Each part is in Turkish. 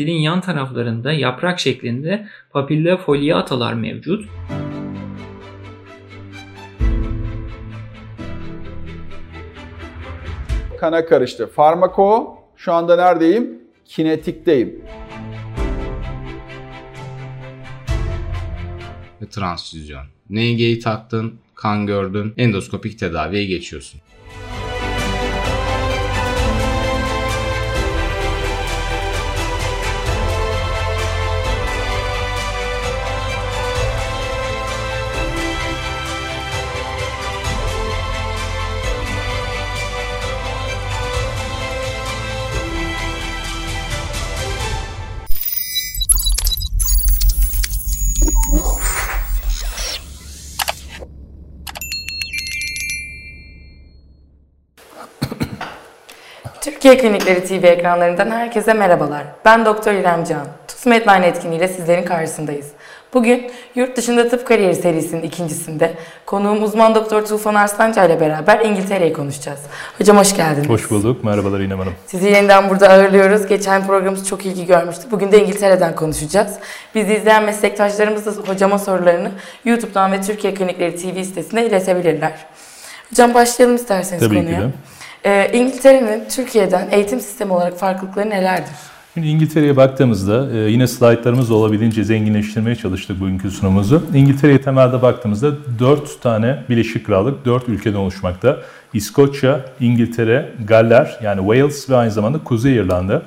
dilin yan taraflarında yaprak şeklinde papilla foliatalar mevcut. Kana karıştı. Farmako şu anda neredeyim? Kinetikteyim. Transfüzyon. NG'yi taktın, kan gördün, endoskopik tedaviye geçiyorsun. Türkiye Klinikleri TV ekranlarından herkese merhabalar. Ben Doktor İrem Can. TUS Medline etkinliğiyle sizlerin karşısındayız. Bugün Yurt Dışında Tıp Kariyeri serisinin ikincisinde konuğum uzman doktor Tufan Arslanca ile beraber İngiltere'yi konuşacağız. Hocam hoş geldiniz. Hoş bulduk. Merhabalar İrem Hanım. Sizi yeniden burada ağırlıyoruz. Geçen programımız çok ilgi görmüştü. Bugün de İngiltere'den konuşacağız. Bizi izleyen meslektaşlarımız da hocama sorularını YouTube'dan ve Türkiye Klinikleri TV sitesinde iletebilirler. Hocam başlayalım isterseniz Tabii konuya. ki de. Ee, İngiltere'nin Türkiye'den eğitim sistemi olarak farklılıkları nelerdir? Şimdi İngiltere'ye baktığımızda e, yine slaytlarımızla olabildiğince zenginleştirmeye çalıştık bugünkü sunumumuzu. İngiltere'ye temelde baktığımızda 4 tane Birleşik Krallık, 4 ülkeden oluşmakta. İskoçya, İngiltere, Galler yani Wales ve aynı zamanda Kuzey İrlanda.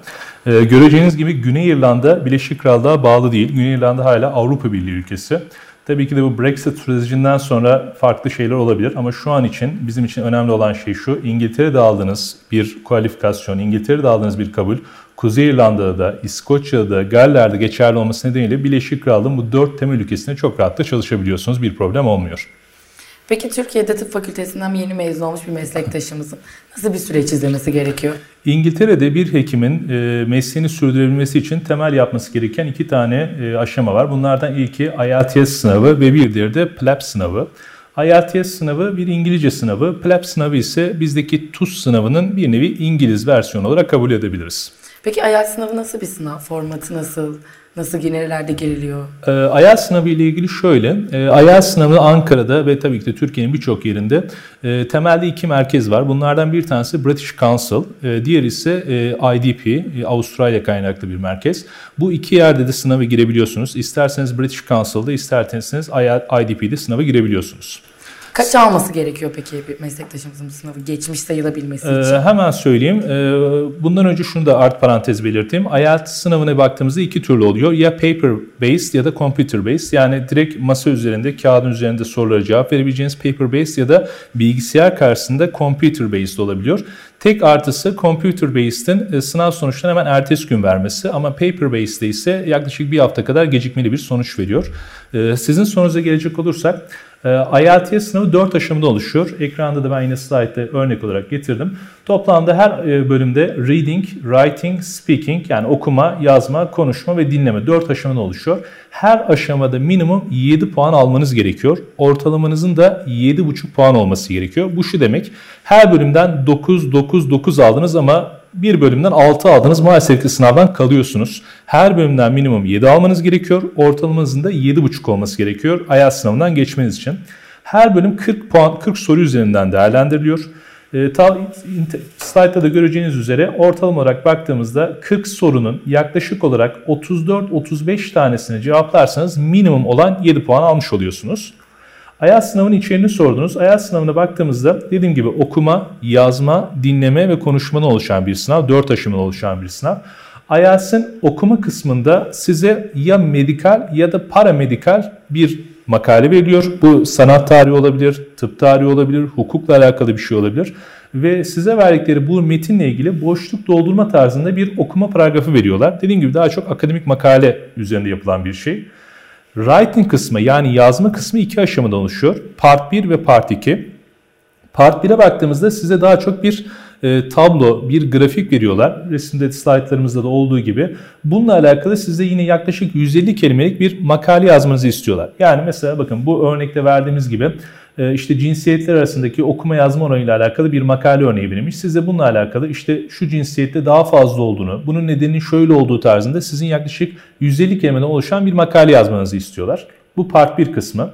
E, göreceğiniz gibi Güney İrlanda Birleşik Krallığa bağlı değil. Güney İrlanda hala Avrupa Birliği ülkesi. Tabii ki de bu Brexit sürecinden sonra farklı şeyler olabilir ama şu an için bizim için önemli olan şey şu. İngiltere'de aldığınız bir kualifikasyon, İngiltere'de aldığınız bir kabul Kuzey İrlanda'da da, İskoçya'da da, Galler'de geçerli olması nedeniyle Birleşik Krallığın bu dört temel ülkesinde çok rahatlıkla çalışabiliyorsunuz. Bir problem olmuyor. Peki Türkiye'de tıp fakültesinden yeni mezun olmuş bir meslektaşımızın nasıl bir süreç izlemesi gerekiyor? İngiltere'de bir hekimin e, mesleğini sürdürebilmesi için temel yapması gereken iki tane e, aşama var. Bunlardan ilki IELTS sınavı ve bir diğeri de PLAB sınavı. IELTS sınavı bir İngilizce sınavı, PLAB sınavı ise bizdeki TUS sınavının bir nevi İngiliz versiyonu olarak kabul edebiliriz. Peki IELTS sınavı nasıl bir sınav? Formatı nasıl? Nasıl nerelerde giriliyor? E, IELTS sınavı ile ilgili şöyle. E, IELTS sınavı Ankara'da ve tabii ki de Türkiye'nin birçok yerinde e, temelde iki merkez var. Bunlardan bir tanesi British Council, e, diğeri ise e, IDP, e, Avustralya kaynaklı bir merkez. Bu iki yerde de sınava girebiliyorsunuz. İsterseniz British Council'da, isterseniz IDP'de sınava girebiliyorsunuz. Kaç alması gerekiyor peki bir meslektaşımızın bu sınavı geçmiş sayılabilmesi için? Ee, hemen söyleyeyim. Ee, bundan önce şunu da art parantez belirteyim. IELTS sınavına baktığımızda iki türlü oluyor. Ya paper based ya da computer based. Yani direkt masa üzerinde, kağıdın üzerinde sorulara cevap verebileceğiniz paper based ya da bilgisayar karşısında computer based olabiliyor. Tek artısı computer based'in sınav sonuçlarını hemen ertesi gün vermesi ama paper based'de ise yaklaşık bir hafta kadar gecikmeli bir sonuç veriyor. Ee, sizin sorunuza gelecek olursak IELTS sınavı 4 aşamada oluşuyor. Ekranda da ben yine slide'de örnek olarak getirdim. Toplamda her bölümde reading, writing, speaking yani okuma, yazma, konuşma ve dinleme 4 aşamada oluşuyor. Her aşamada minimum 7 puan almanız gerekiyor. Ortalamanızın da 7,5 puan olması gerekiyor. Bu şu demek her bölümden 9, 9, 9 aldınız ama bir bölümden 6 aldınız maalesef ki sınavdan kalıyorsunuz. Her bölümden minimum 7 almanız gerekiyor. Ortalamanızın da 7,5 olması gerekiyor IELTS sınavından geçmeniz için. Her bölüm 40 puan 40 soru üzerinden değerlendiriliyor. E, ta, slide'da da göreceğiniz üzere ortalama olarak baktığımızda 40 sorunun yaklaşık olarak 34-35 tanesini cevaplarsanız minimum olan 7 puan almış oluyorsunuz. IELTS sınavının içeriğini sordunuz. IELTS sınavına baktığımızda dediğim gibi okuma, yazma, dinleme ve konuşmadan oluşan bir sınav. 4 aşamadan oluşan bir sınav. IELTS'in okuma kısmında size ya medikal ya da paramedikal bir makale veriliyor. Bu sanat tarihi olabilir, tıp tarihi olabilir, hukukla alakalı bir şey olabilir. Ve size verdikleri bu metinle ilgili boşluk doldurma tarzında bir okuma paragrafı veriyorlar. Dediğim gibi daha çok akademik makale üzerinde yapılan bir şey. Writing kısmı yani yazma kısmı iki aşamadan oluşuyor. Part 1 ve Part 2. Part 1'e baktığımızda size daha çok bir e, tablo, bir grafik veriyorlar. Resimde slaytlarımızda da olduğu gibi. Bununla alakalı size yine yaklaşık 150 kelimelik bir makale yazmanızı istiyorlar. Yani mesela bakın bu örnekte verdiğimiz gibi işte cinsiyetler arasındaki okuma yazma oranıyla alakalı bir makale örneği verilmiş. Siz de bununla alakalı işte şu cinsiyette daha fazla olduğunu, bunun nedeninin şöyle olduğu tarzında sizin yaklaşık 150 kelimeden oluşan bir makale yazmanızı istiyorlar. Bu part 1 kısmı.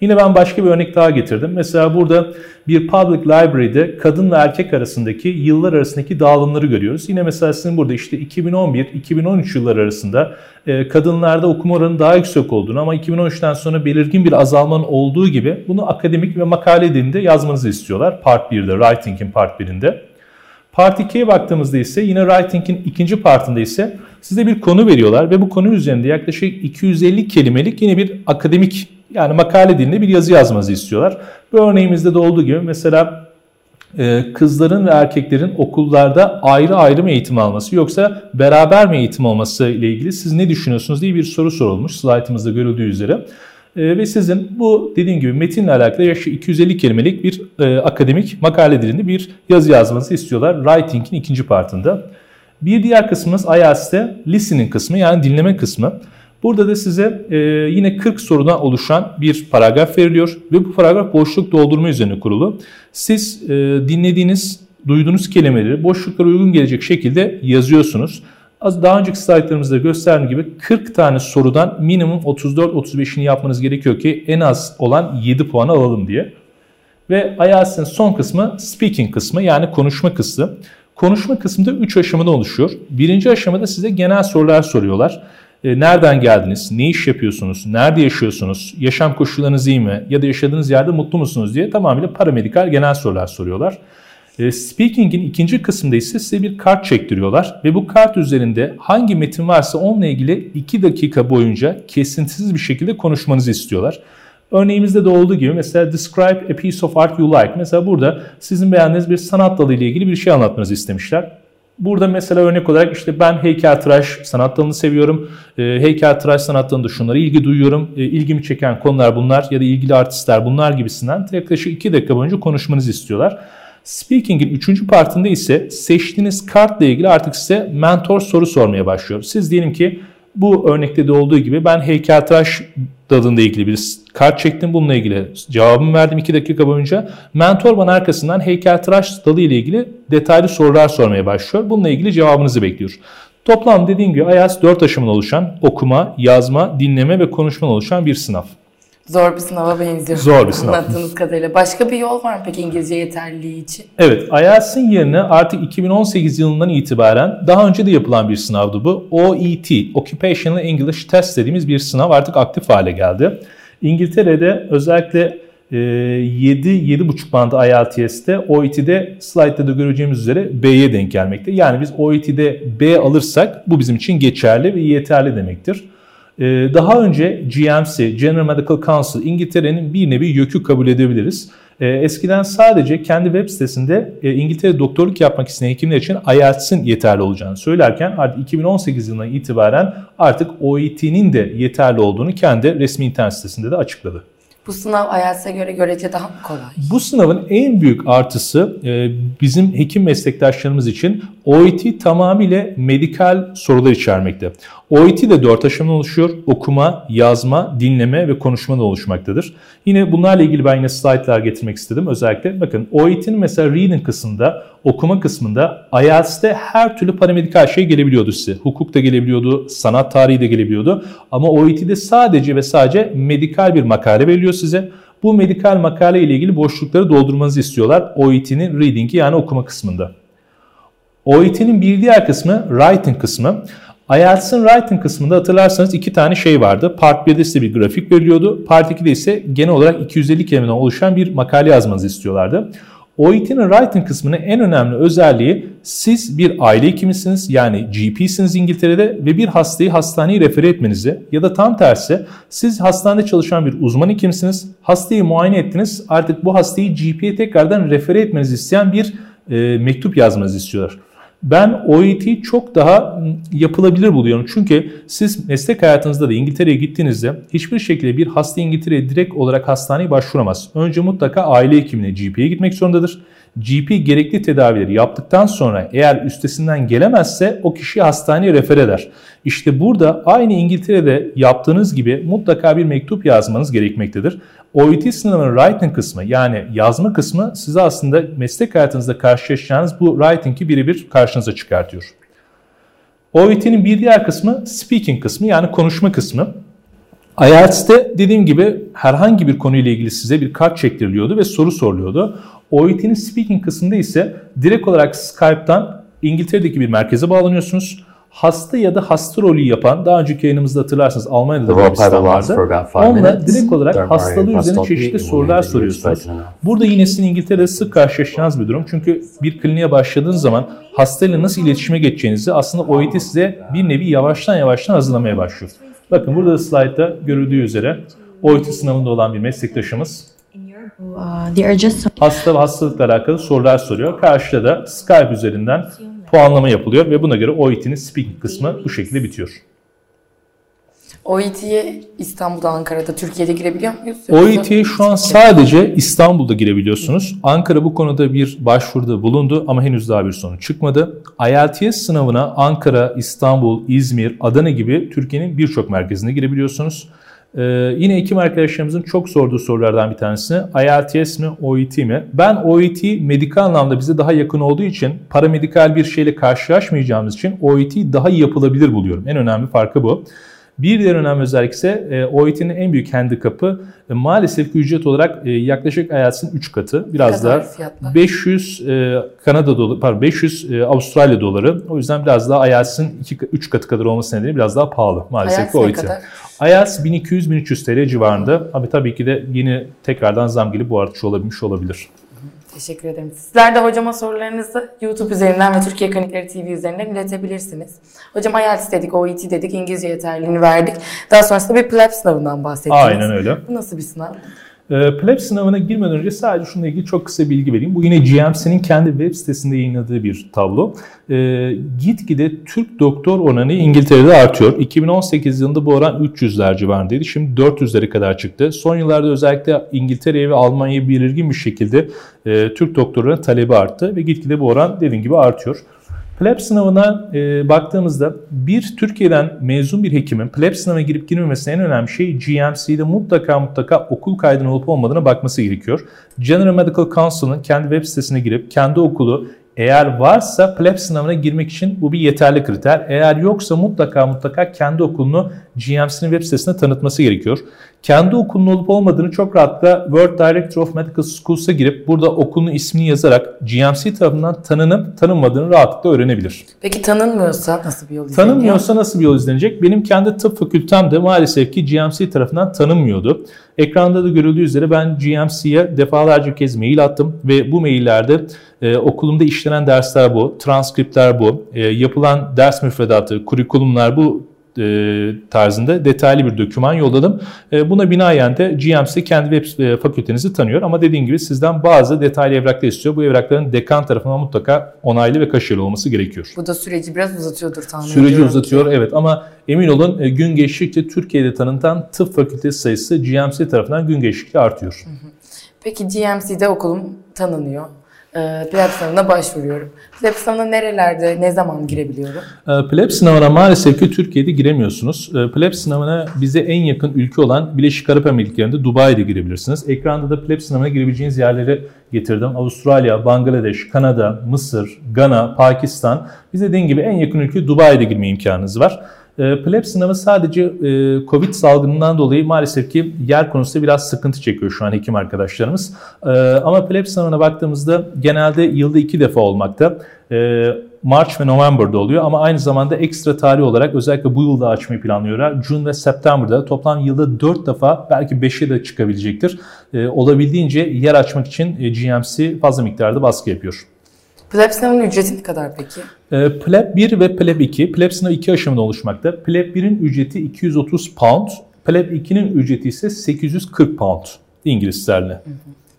Yine ben başka bir örnek daha getirdim. Mesela burada bir public library'de kadın ve erkek arasındaki yıllar arasındaki dağılımları görüyoruz. Yine mesela sizin burada işte 2011-2013 yılları arasında e, kadınlarda okuma oranı daha yüksek olduğunu ama 2013'ten sonra belirgin bir azalmanın olduğu gibi bunu akademik ve makale dilinde yazmanızı istiyorlar. Part 1'de, Writing'in Part 1'inde. Part 2'ye baktığımızda ise yine Writing'in ikinci partında ise size bir konu veriyorlar ve bu konu üzerinde yaklaşık 250 kelimelik yine bir akademik yani makale dilinde bir yazı yazmanızı istiyorlar. Bu örneğimizde de olduğu gibi mesela e, kızların ve erkeklerin okullarda ayrı ayrı mı eğitim alması yoksa beraber mi eğitim alması ile ilgili siz ne düşünüyorsunuz diye bir soru sorulmuş slaytımızda görüldüğü üzere. E, ve sizin bu dediğim gibi metinle alakalı yaklaşık 250 kelimelik bir e, akademik makale dilinde bir yazı yazmanızı istiyorlar. Writing'in ikinci partında. Bir diğer kısmımız IELTS'te listening kısmı yani dinleme kısmı. Burada da size e, yine 40 sorudan oluşan bir paragraf veriliyor ve bu paragraf boşluk doldurma üzerine kurulu. Siz e, dinlediğiniz, duyduğunuz kelimeleri boşluklara uygun gelecek şekilde yazıyorsunuz. Az daha önceki slaytlarımızda gösterdiğim gibi 40 tane sorudan minimum 34-35'ini yapmanız gerekiyor ki en az olan 7 puan alalım diye. Ve IELTS'in son kısmı speaking kısmı yani konuşma kısmı. Konuşma kısmında 3 aşamadan oluşuyor. Birinci aşamada size genel sorular soruyorlar. E, nereden geldiniz? Ne iş yapıyorsunuz? Nerede yaşıyorsunuz? Yaşam koşullarınız iyi mi? Ya da yaşadığınız yerde mutlu musunuz diye tamamıyla paramedikal genel sorular soruyorlar. E, speaking'in ikinci kısmında ise size bir kart çektiriyorlar ve bu kart üzerinde hangi metin varsa onunla ilgili 2 dakika boyunca kesintisiz bir şekilde konuşmanızı istiyorlar. Örneğimizde de olduğu gibi mesela describe a piece of art you like. Mesela burada sizin beğendiğiniz bir sanat dalı ile ilgili bir şey anlatmanızı istemişler. Burada mesela örnek olarak işte ben heykeltıraş sanat dalını seviyorum. E, heykeltıraş sanat dalında şunlara ilgi duyuyorum. E, ilgimi çeken konular bunlar ya da ilgili artistler bunlar gibisinden yaklaşık 2 dakika boyunca konuşmanızı istiyorlar. Speaking'in 3. partında ise seçtiğiniz kartla ilgili artık size mentor soru sormaya başlıyor. Siz diyelim ki bu örnekte de olduğu gibi ben heykeltıraş dalında ilgili bir kart çektim. Bununla ilgili cevabımı verdim 2 dakika boyunca. Mentor bana arkasından heykeltıraş dalı ile ilgili detaylı sorular sormaya başlıyor. Bununla ilgili cevabınızı bekliyor. Toplam dediğim gibi IELTS 4 aşamadan oluşan okuma, yazma, dinleme ve konuşma oluşan bir sınav. Zor bir sınava benziyor. Zor bir sınav. Anlattığınız kadarıyla. Başka bir yol var mı peki İngilizce yeterliliği için? Evet, IELTS'in yerine artık 2018 yılından itibaren daha önce de yapılan bir sınavdı bu. OET, Occupational English Test dediğimiz bir sınav artık aktif hale geldi. İngiltere'de özellikle 7-7,5 bandı IELTS'te OET'de slide'da da göreceğimiz üzere B'ye denk gelmekte. Yani biz OET'de B alırsak bu bizim için geçerli ve yeterli demektir. Ee, daha önce GMC, General Medical Council, İngiltere'nin bir nevi yökü kabul edebiliriz. Ee, eskiden sadece kendi web sitesinde e, İngiltere doktorluk yapmak isteyen hekimler için IELTS'in yeterli olacağını söylerken artık 2018 yılından itibaren artık OET'nin de yeterli olduğunu kendi resmi internet sitesinde de açıkladı. Bu sınav IELTS'e göre görece daha mı kolay? Bu sınavın en büyük artısı e, bizim hekim meslektaşlarımız için OET tamamıyla medikal sorular içermekte. OET de 4 aşamadan oluşuyor. Okuma, yazma, dinleme ve konuşma da oluşmaktadır. Yine bunlarla ilgili ben yine slaytlar getirmek istedim. Özellikle bakın OET'in mesela reading kısmında, okuma kısmında IELTS'te her türlü paramedikal şey gelebiliyordu size. Hukuk da gelebiliyordu, sanat tarihi de gelebiliyordu. Ama OET'de sadece ve sadece medikal bir makale veriliyor size. Bu medikal makale ile ilgili boşlukları doldurmanızı istiyorlar OET'nin reading'i yani okuma kısmında. OET'nin bir diğer kısmı writing kısmı. IELTS'ın writing kısmında hatırlarsanız iki tane şey vardı. Part 1'de size bir grafik veriliyordu. Part 2'de ise genel olarak 250 kelimeden oluşan bir makale yazmanızı istiyorlardı. OET'nin writing kısmının en önemli özelliği siz bir aile hekimisiniz yani GP'siniz İngiltere'de ve bir hastayı hastaneye refer etmenizi ya da tam tersi siz hastanede çalışan bir uzman hekimsiniz. Hastayı muayene ettiniz artık bu hastayı GP'ye tekrardan refer etmenizi isteyen bir e, mektup yazmanızı istiyorlar. Ben OET'yi çok daha yapılabilir buluyorum. Çünkü siz meslek hayatınızda da İngiltere'ye gittiğinizde hiçbir şekilde bir hasta İngiltere'ye direkt olarak hastaneye başvuramaz. Önce mutlaka aile hekimine, GP'ye gitmek zorundadır. GP gerekli tedavileri yaptıktan sonra eğer üstesinden gelemezse o kişiyi hastaneye refer eder. İşte burada aynı İngiltere'de yaptığınız gibi mutlaka bir mektup yazmanız gerekmektedir. OET sınavının writing kısmı yani yazma kısmı size aslında meslek hayatınızda karşılaşacağınız bu writing'i birebir karşınıza çıkartıyor. OET'nin bir diğer kısmı speaking kısmı yani konuşma kısmı. IELTS'te dediğim gibi herhangi bir konuyla ilgili size bir kart çektiriliyordu ve soru soruluyordu. OET'nin speaking kısmında ise direkt olarak Skype'tan İngiltere'deki bir merkeze bağlanıyorsunuz. Hasta ya da hasta rolü yapan, daha önceki yayınımızda hatırlarsınız Almanya'da da bir vardı. Onunla direkt olarak hastalığı üzerine çeşitli sorular soruyorsunuz. Burada yine sizin İngiltere'de sık karşılaşacağınız bir durum. Çünkü bir kliniğe başladığınız zaman hastayla nasıl iletişime geçeceğinizi aslında OET size bir nevi yavaştan yavaştan hazırlamaya başlıyor. Bakın burada da slaytta görüldüğü üzere OET sınavında olan bir meslektaşımız Uh, hasta ve hastalıkla alakalı sorular soruyor. Karşıda da Skype üzerinden puanlama yapılıyor ve buna göre OET'nin speaking kısmı bu şekilde bitiyor. OET'ye İstanbul'da, Ankara'da, Türkiye'de girebiliyor muyuz? OET'ye şu an sadece İstanbul'da girebiliyorsunuz. Ankara bu konuda bir başvuruda bulundu ama henüz daha bir sonuç çıkmadı. IELTS sınavına Ankara, İstanbul, İzmir, Adana gibi Türkiye'nin birçok merkezinde girebiliyorsunuz. Ee, yine ekim arkadaşlarımızın çok sorduğu sorulardan bir tanesi IELTS mi OET mi? Ben OET medikal anlamda bize daha yakın olduğu için paramedikal bir şeyle karşılaşmayacağımız için OET daha iyi yapılabilir buluyorum. En önemli farkı bu. Bir diğer önemli özellik ise e, OET'nin en büyük handikapı e, maalesef ki ücret olarak e, yaklaşık IELTS'in 3 katı. Biraz daha fiyatlar? 500 e, Kanada doları, pardon 500 e, Avustralya doları. O yüzden biraz daha IELTS'in 3 katı kadar olması nedeniyle biraz daha pahalı maalesef IELTS ki OET. IELTS 1200-1300 TL civarında. Abi tabii ki de yeni tekrardan zam gelip bu artış olabilmiş olabilir. Teşekkür ederim. Sizler de hocama sorularınızı YouTube üzerinden ve Türkiye Klinikleri TV üzerinden iletebilirsiniz. Hocam IELTS dedik, OET dedik, İngilizce yeterliliğini verdik. Daha sonrasında bir PLAB sınavından bahsettiniz. Aynen öyle. Bu nasıl bir sınav? E, PLEB sınavına girmeden önce sadece şununla ilgili çok kısa bilgi vereyim. Bu yine GMC'nin kendi web sitesinde yayınladığı bir tablo. E, gitgide Türk doktor oranı İngiltere'de artıyor. 2018 yılında bu oran 300'ler civarındaydı. Şimdi 400'lere kadar çıktı. Son yıllarda özellikle İngiltere'ye ve Almanya'ya belirgin bir şekilde e, Türk doktorlarının talebi arttı ve gitgide bu oran dediğim gibi artıyor. PLEB sınavına e, baktığımızda bir Türkiye'den mezun bir hekimin PLEB sınavına girip girmemesine en önemli şey GMC'de mutlaka mutlaka okul kaydının olup olmadığına bakması gerekiyor. General Medical Council'ın kendi web sitesine girip kendi okulu eğer varsa PLEB sınavına girmek için bu bir yeterli kriter. Eğer yoksa mutlaka mutlaka kendi okulunu GMC'nin web sitesine tanıtması gerekiyor. Kendi okulunun olup olmadığını çok rahatlıkla World Director of Medical Schools'a girip burada okulun ismini yazarak GMC tarafından tanınıp tanınmadığını rahatlıkla öğrenebilir. Peki tanınmıyorsa nasıl bir yol izleniyor? Tanınmıyorsa nasıl bir yol izlenecek? Benim kendi tıp fakültem de maalesef ki GMC tarafından tanınmıyordu. Ekranda da görüldüğü üzere ben GMC'ye defalarca kez mail attım ve bu maillerde e, okulumda işlenen dersler bu, transkriptler bu, e, yapılan ders müfredatı, kurikulumlar bu e, tarzında detaylı bir doküman yolladım. E, buna binaen de GMC kendi web e, fakültenizi tanıyor ama dediğim gibi sizden bazı detaylı evraklar istiyor. Bu evrakların dekan tarafından mutlaka onaylı ve kaşeli olması gerekiyor. Bu da süreci biraz uzatıyordur tahmin Süreci ediyorum. uzatıyor evet ama emin olun e, gün geçtikçe Türkiye'de tanıtan tıp fakültesi sayısı GMC tarafından gün geçtikçe artıyor. Peki GMC'de okulum tanınıyor. Ee, PLAB sınavına başvuruyorum. PLAB sınavına nerelerde, ne zaman girebiliyorum? E, PLEB sınavına maalesef ki Türkiye'de giremiyorsunuz. E, PLEB sınavına bize en yakın ülke olan Birleşik Arap Emirlikleri'nde Dubai'de girebilirsiniz. Ekranda da PLEB sınavına girebileceğiniz yerleri getirdim. Avustralya, Bangladeş, Kanada, Mısır, Gana, Pakistan. Bize dediğim gibi en yakın ülke Dubai'de girme imkanınız var. E, PLEB sınavı sadece e, Covid salgınından dolayı maalesef ki yer konusunda biraz sıkıntı çekiyor şu an hekim arkadaşlarımız. E, ama PLEB sınavına baktığımızda genelde yılda iki defa olmakta. E, March ve November'da oluyor ama aynı zamanda ekstra tarih olarak özellikle bu yılda açmayı planlıyorlar. June ve September'da toplam yılda 4 defa belki 5'e de çıkabilecektir. E, olabildiğince yer açmak için GMC fazla miktarda baskı yapıyor. PLAB sınavının ücreti ne kadar peki? E, PLEB 1 ve PLEB 2. PLEB sınavı iki aşamadan oluşmakta. PLEB 1'in ücreti 230 pound. PLEB 2'nin ücreti ise 840 pound İngiliz sterlini.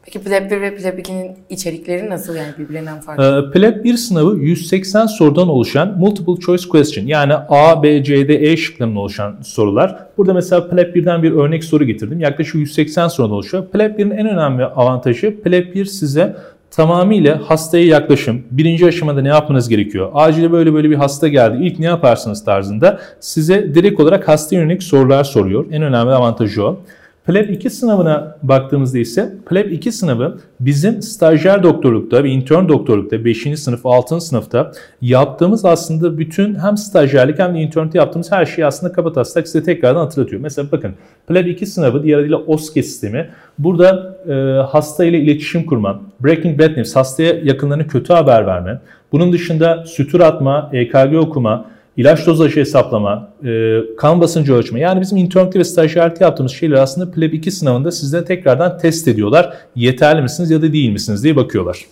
Peki PLAB 1 ve PLAB 2'nin içerikleri nasıl yani birbirlerinden farklı? Ee, PLEB 1 sınavı 180 sorudan oluşan multiple choice question yani A, B, C, D, E şıklarından oluşan sorular. Burada mesela PLEB 1'den bir örnek soru getirdim. Yaklaşık 180 sorudan oluşuyor. PLEB 1'in en önemli avantajı PLEB 1 size tamamıyla hastaya yaklaşım, birinci aşamada ne yapmanız gerekiyor, acile böyle böyle bir hasta geldi, ilk ne yaparsınız tarzında size direkt olarak hasta yönelik sorular soruyor. En önemli avantajı o. PLEB 2 sınavına baktığımızda ise PLEB 2 sınavı bizim stajyer doktorlukta ve intern doktorlukta 5. sınıf 6. sınıfta yaptığımız aslında bütün hem stajyerlik hem de internte yaptığımız her şeyi aslında kabataslak size tekrardan hatırlatıyor. Mesela bakın PLEB 2 sınavı diğer adıyla OSCE sistemi. Burada e, hasta ile iletişim kurma, Breaking Bad News, hastaya yakınlarına kötü haber verme, bunun dışında sütür atma, EKG okuma, ilaç dozajı hesaplama, e, kan basıncı ölçme. Yani bizim internlükte ve stajyerlikte yaptığımız şeyler aslında PLEB 2 sınavında sizden tekrardan test ediyorlar. Yeterli misiniz ya da değil misiniz diye bakıyorlar.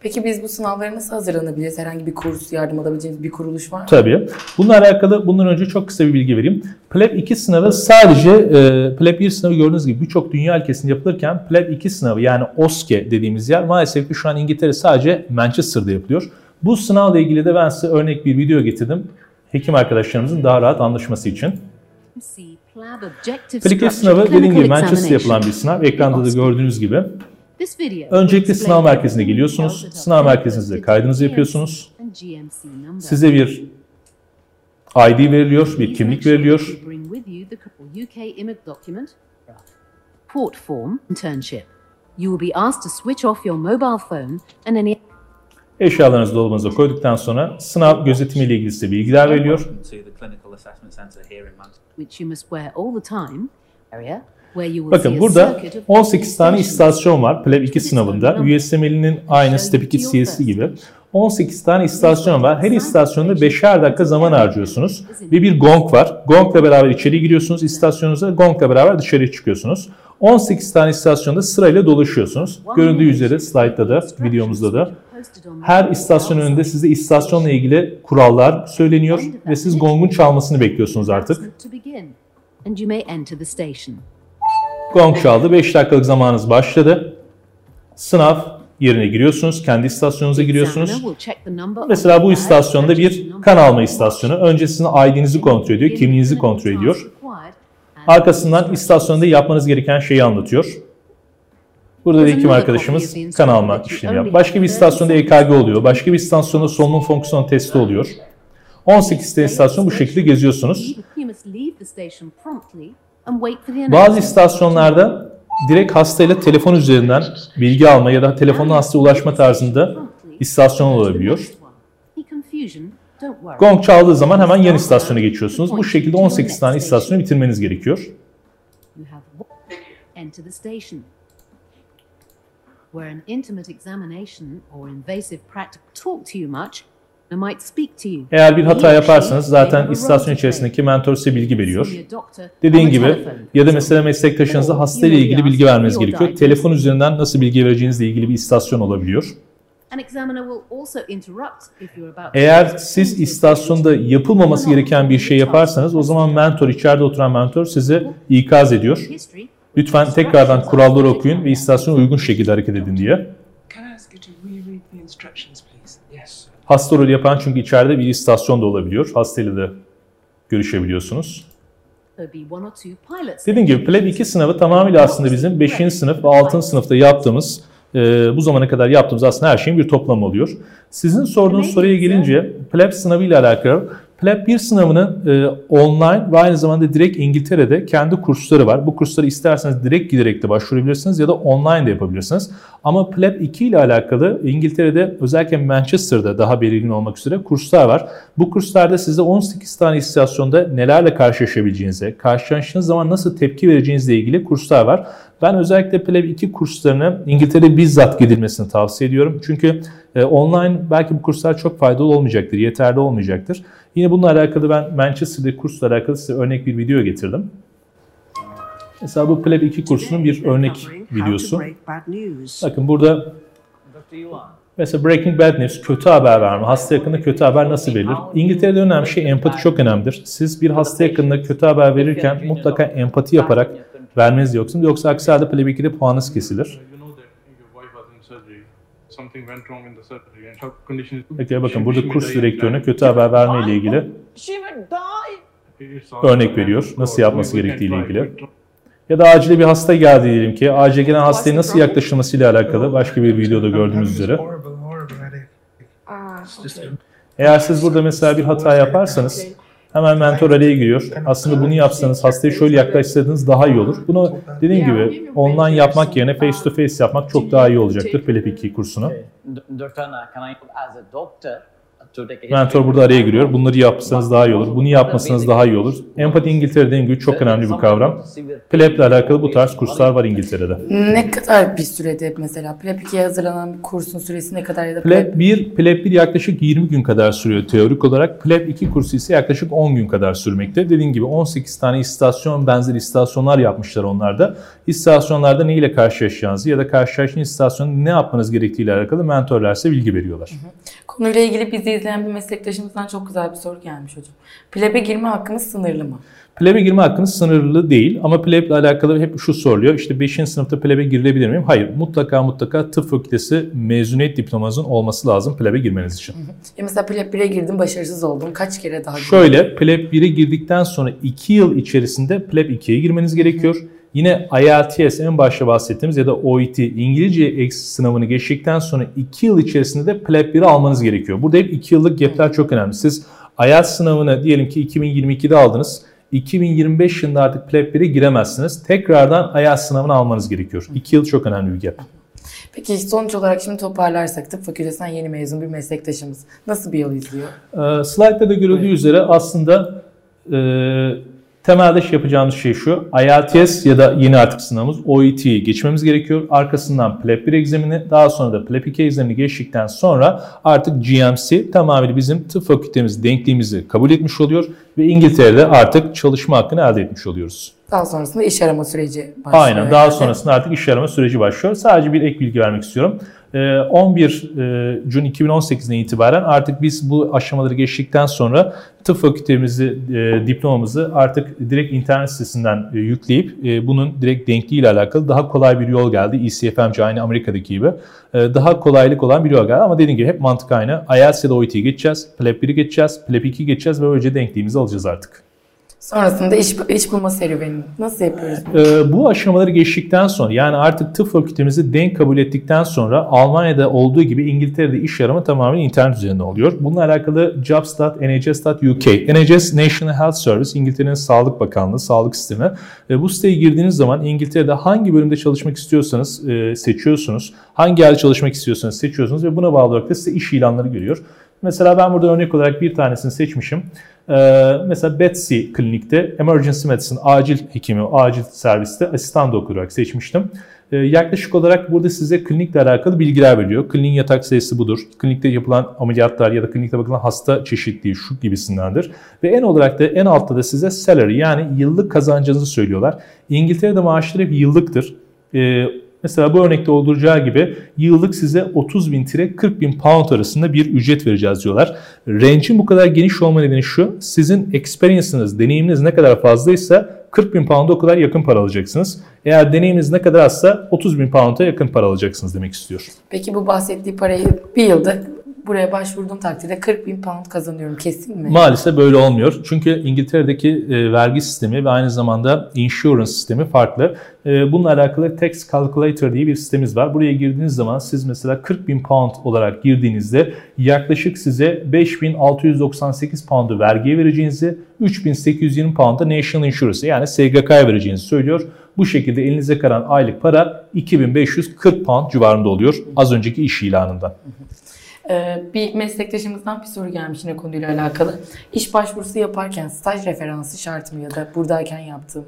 Peki biz bu sınavlara nasıl hazırlanabiliriz? Herhangi bir kurs, yardım alabileceğimiz bir kuruluş var mı? Tabii. Bununla alakalı bundan önce çok kısa bir bilgi vereyim. PLEB 2 sınavı sadece e, PLEB 1 sınavı gördüğünüz gibi birçok dünya ülkesinde yapılırken PLEB 2 sınavı yani OSCE dediğimiz yer maalesef ki şu an İngiltere sadece Manchester'da yapılıyor. Bu sınavla ilgili de ben size örnek bir video getirdim. Hekim arkadaşlarımızın daha rahat anlaşması için. PLEB sınavı dediğim gibi Manchester'da yapılan bir sınav. Ekranda da gördüğünüz gibi. Öncelikle sınav merkezine geliyorsunuz. Sınav merkezinizde kaydınızı yapıyorsunuz. Size bir ID veriliyor, bir kimlik veriliyor. Port form internship. You will be asked to switch off your mobile phone and any Eşyalarınızı dolabınıza koyduktan sonra sınav gözetimi ile ilgili size bilgiler veriliyor. Bakın burada circuit of 18 tane istasyon var PLEB 2 sınavında. USML'nin aynı Step 2 CS'i gibi. 18 tane istasyon var. Her istasyonda 5'er dakika zaman harcıyorsunuz. Ve bir gong var. Gongla beraber içeri giriyorsunuz istasyonunuza. Gongla beraber dışarıya çıkıyorsunuz. 18 tane istasyonda sırayla dolaşıyorsunuz. Göründüğü üzere slaytta da, videomuzda da. Her istasyon önünde size istasyonla ilgili kurallar söyleniyor ve siz gongun çalmasını bekliyorsunuz artık. Gong çaldı. 5 dakikalık zamanınız başladı. Sınav yerine giriyorsunuz. Kendi istasyonunuza giriyorsunuz. Mesela bu istasyonda bir kan alma istasyonu. Önce sizin ID'nizi kontrol ediyor, kimliğinizi kontrol ediyor. Arkasından istasyonda yapmanız gereken şeyi anlatıyor. Burada da hekim arkadaşımız kan alma işlemi yapıyor. Başka bir istasyonda EKG oluyor. Başka bir istasyonda solunum fonksiyon testi oluyor. 18 tane istasyon bu şekilde geziyorsunuz. Bazı istasyonlarda direkt hastayla telefon üzerinden bilgi alma ya da telefonla hastaya ulaşma tarzında istasyon olabiliyor. Gong çaldığı zaman hemen yan istasyona geçiyorsunuz. Bu şekilde 18 tane istasyonu bitirmeniz gerekiyor. Where an intimate examination or invasive practice talk to you much, they might speak to you. Eğer bir hata yaparsanız zaten istasyon içerisindeki mentor size bilgi veriyor. Dediğin gibi ya da mesela meslektaşınıza you may ilgili bilgi vermeniz gerekiyor. Telefon üzerinden nasıl bilgi vereceğinizle ilgili bir istasyon olabiliyor. An examiner will also interrupt if you're about to Eğer siz istasyonda yapılmaması gereken bir şey yaparsanız o zaman mentor, içeride oturan mentor size ikaz ediyor. Lütfen tekrardan kuralları okuyun ve istasyona uygun şekilde hareket edin diye. Hasta rolü yapan çünkü içeride bir istasyon da olabiliyor. Hastayla da görüşebiliyorsunuz. Dediğim gibi PLEB 2 sınavı tamamıyla aslında bizim 5. sınıf ve 6. sınıfta yaptığımız, e, bu zamana kadar yaptığımız aslında her şeyin bir toplamı oluyor. Sizin sorduğunuz soruya gelince PLEB sınavı ile alakalı PLEB 1 sınavının e, online ve aynı zamanda direkt İngiltere'de kendi kursları var. Bu kursları isterseniz direkt giderek de başvurabilirsiniz ya da online de yapabilirsiniz. Ama PLEB 2 ile alakalı İngiltere'de özellikle Manchester'da daha belirgin olmak üzere kurslar var. Bu kurslarda size 18 tane istasyonda nelerle karşılaşabileceğinize, karşılaştığınız zaman nasıl tepki vereceğinizle ilgili kurslar var. Ben özellikle PLEB 2 kurslarını İngiltere'de bizzat gidilmesini tavsiye ediyorum. Çünkü e, online belki bu kurslar çok faydalı olmayacaktır, yeterli olmayacaktır. Yine bununla alakalı ben Manchester'daki kursla alakalı size örnek bir video getirdim. Mesela bu PLEB 2 kursunun bir örnek videosu. Bakın burada mesela Breaking Bad News kötü haber verme, hasta yakında kötü haber nasıl verilir? İngiltere'de önemli şey empati çok önemlidir. Siz bir hasta yakında kötü haber verirken mutlaka empati yaparak vermeniz yoksa yoksa aksi halde PLEB 2'de puanınız kesilir. Peki bakın burada kurs direktörüne kötü haber verme ile ilgili all- örnek veriyor. Nasıl yapması gerektiği ile ilgili. Ya da acile bir hasta geldi diyelim ki. Acile gelen hastaya nasıl yaklaşılmasıyla alakalı başka bir videoda gördüğümüz üzere. Eğer siz burada mesela bir hata yaparsanız hemen mentor araya giriyor. Aslında bunu yapsanız hastaya şöyle yaklaşsanız daha iyi olur. Bunu dediğim gibi online yapmak yerine face to face yapmak çok daha iyi olacaktır PLEP 2 kursunu. Mentor burada araya giriyor. Bunları yapsanız daha iyi olur. Bunu yapmasanız daha iyi olur. Empati İngiltere'de dediğim gibi çok önemli bir kavram. PLEP ile alakalı bu tarz kurslar var İngiltere'de. Ne kadar bir sürede mesela PLEP 2'ye hazırlanan bir kursun süresi ne kadar ya da PLEP 1, PLEP 1 yaklaşık 20 gün kadar sürüyor teorik olarak. PLEP 2 kursu ise yaklaşık 10 gün kadar sürmekte. Dediğim gibi 18 tane istasyon benzeri istasyonlar yapmışlar onlarda. İstasyonlarda ne ile karşılaşacağınızı ya da karşılaştığınız istasyonda ne yapmanız gerektiği ile alakalı mentorlar size bilgi veriyorlar. Konuyla ilgili bizi izleyen bir meslektaşımızdan çok güzel bir soru gelmiş hocam. PLEP'e girme hakkımız sınırlı mı? PLEB'e girme hakkınız sınırlı değil ama PLEB ile alakalı hep şu soruluyor. İşte 5. sınıfta PLEB'e girilebilir miyim? Hayır. Mutlaka mutlaka tıp fakültesi mezuniyet diplomanızın olması lazım PLEB'e girmeniz için. E mesela PLEP 1'e girdim başarısız oldum. Kaç kere daha girdim? Şöyle PLEB 1'e girdikten sonra 2 yıl içerisinde PLEB 2'ye girmeniz gerekiyor. Yine IELTS en başta bahsettiğimiz ya da OET İngilizce sınavını geçtikten sonra 2 yıl içerisinde de PLEB 1'i almanız gerekiyor. Burada hep 2 yıllık gapler çok önemli. Siz IELTS sınavını diyelim ki 2022'de aldınız. 2025 yılında artık PLEB 1'e giremezsiniz. Tekrardan IELTS sınavını almanız gerekiyor. 2 yıl çok önemli bir gap. Peki sonuç olarak şimdi toparlarsak tıp fakültesinden yeni mezun bir meslektaşımız nasıl bir yol izliyor? Ee, slide'da da görüldüğü üzere aslında e, temelde şey yapacağımız şey şu. IELTS ya da yeni artık sınavımız OET'yi geçmemiz gerekiyor. Arkasından PLEP 1 egzamini daha sonra da PLEP 2 egzamini geçtikten sonra artık GMC tamamıyla bizim tıp fakültemiz denkliğimizi kabul etmiş oluyor ve İngiltere'de artık çalışma hakkını elde etmiş oluyoruz. Daha sonrasında iş arama süreci başlıyor. Aynen. Daha sonrasında artık iş arama süreci başlıyor. Sadece bir ek bilgi vermek istiyorum. Ee, 11 e, Cun 2018'den itibaren artık biz bu aşamaları geçtikten sonra tıp fakültemizi, e, diplomamızı artık direkt internet sitesinden e, yükleyip e, bunun direkt denkliğiyle alakalı daha kolay bir yol geldi. ECFMC aynı Amerika'daki gibi. Daha kolaylık olan bir yol geldi ama dediğim gibi hep mantık aynı. IELTS ya da OET'yi geçeceğiz, PLEP 1'i geçeceğiz, PLEP 2'yi geçeceğiz ve böylece denkliğimizi alacağız artık. Sonrasında iş, iş bulma serüveni nasıl yapıyoruz? Ee, bu aşamaları geçtikten sonra yani artık tıp fakültemizi denk kabul ettikten sonra Almanya'da olduğu gibi İngiltere'de iş arama tamamen internet üzerinde oluyor. Bununla alakalı jobs.nhs.uk NHS National Health Service İngiltere'nin Sağlık Bakanlığı, sağlık sistemi. E, bu siteye girdiğiniz zaman İngiltere'de hangi bölümde çalışmak istiyorsanız e, seçiyorsunuz. Hangi yerde çalışmak istiyorsanız seçiyorsunuz ve buna bağlı olarak da size iş ilanları görüyor. Mesela ben burada örnek olarak bir tanesini seçmişim. Ee, mesela Betsy klinikte emergency medicine acil hekimi, acil serviste asistan doktor olarak seçmiştim. Ee, yaklaşık olarak burada size klinikle alakalı bilgiler veriyor. Kliniğin yatak sayısı budur. Klinikte yapılan ameliyatlar ya da klinikte bakılan hasta çeşitliği şu gibisindendir. Ve en olarak da en altta da size salary yani yıllık kazancınızı söylüyorlar. İngiltere'de maaşlar hep yıllıktır. Ee, Mesela bu örnekte olacağı gibi yıllık size 30 bin tire 40 bin pound arasında bir ücret vereceğiz diyorlar. Range'in bu kadar geniş olma nedeni şu. Sizin experience'ınız, deneyiminiz ne kadar fazlaysa 40 bin pound'a o kadar yakın para alacaksınız. Eğer deneyiminiz ne kadar azsa 30 bin pound'a yakın para alacaksınız demek istiyor. Peki bu bahsettiği parayı bir yılda buraya başvurduğum takdirde 40 bin pound kazanıyorum kesin mi? Maalesef böyle olmuyor. Çünkü İngiltere'deki e, vergi sistemi ve aynı zamanda insurance sistemi farklı. E, bununla alakalı tax calculator diye bir sistemimiz var. Buraya girdiğiniz zaman siz mesela 40 bin pound olarak girdiğinizde yaklaşık size 5698 pound'u vergiye vereceğinizi, 3820 pound'a national insurance yani SGK'ya vereceğinizi söylüyor. Bu şekilde elinize kalan aylık para 2540 pound civarında oluyor az önceki iş ilanından. Ee, bir meslektaşımızdan bir soru gelmiş yine konuyla alakalı. İş başvurusu yaparken staj referansı şart mı ya da buradayken yaptığım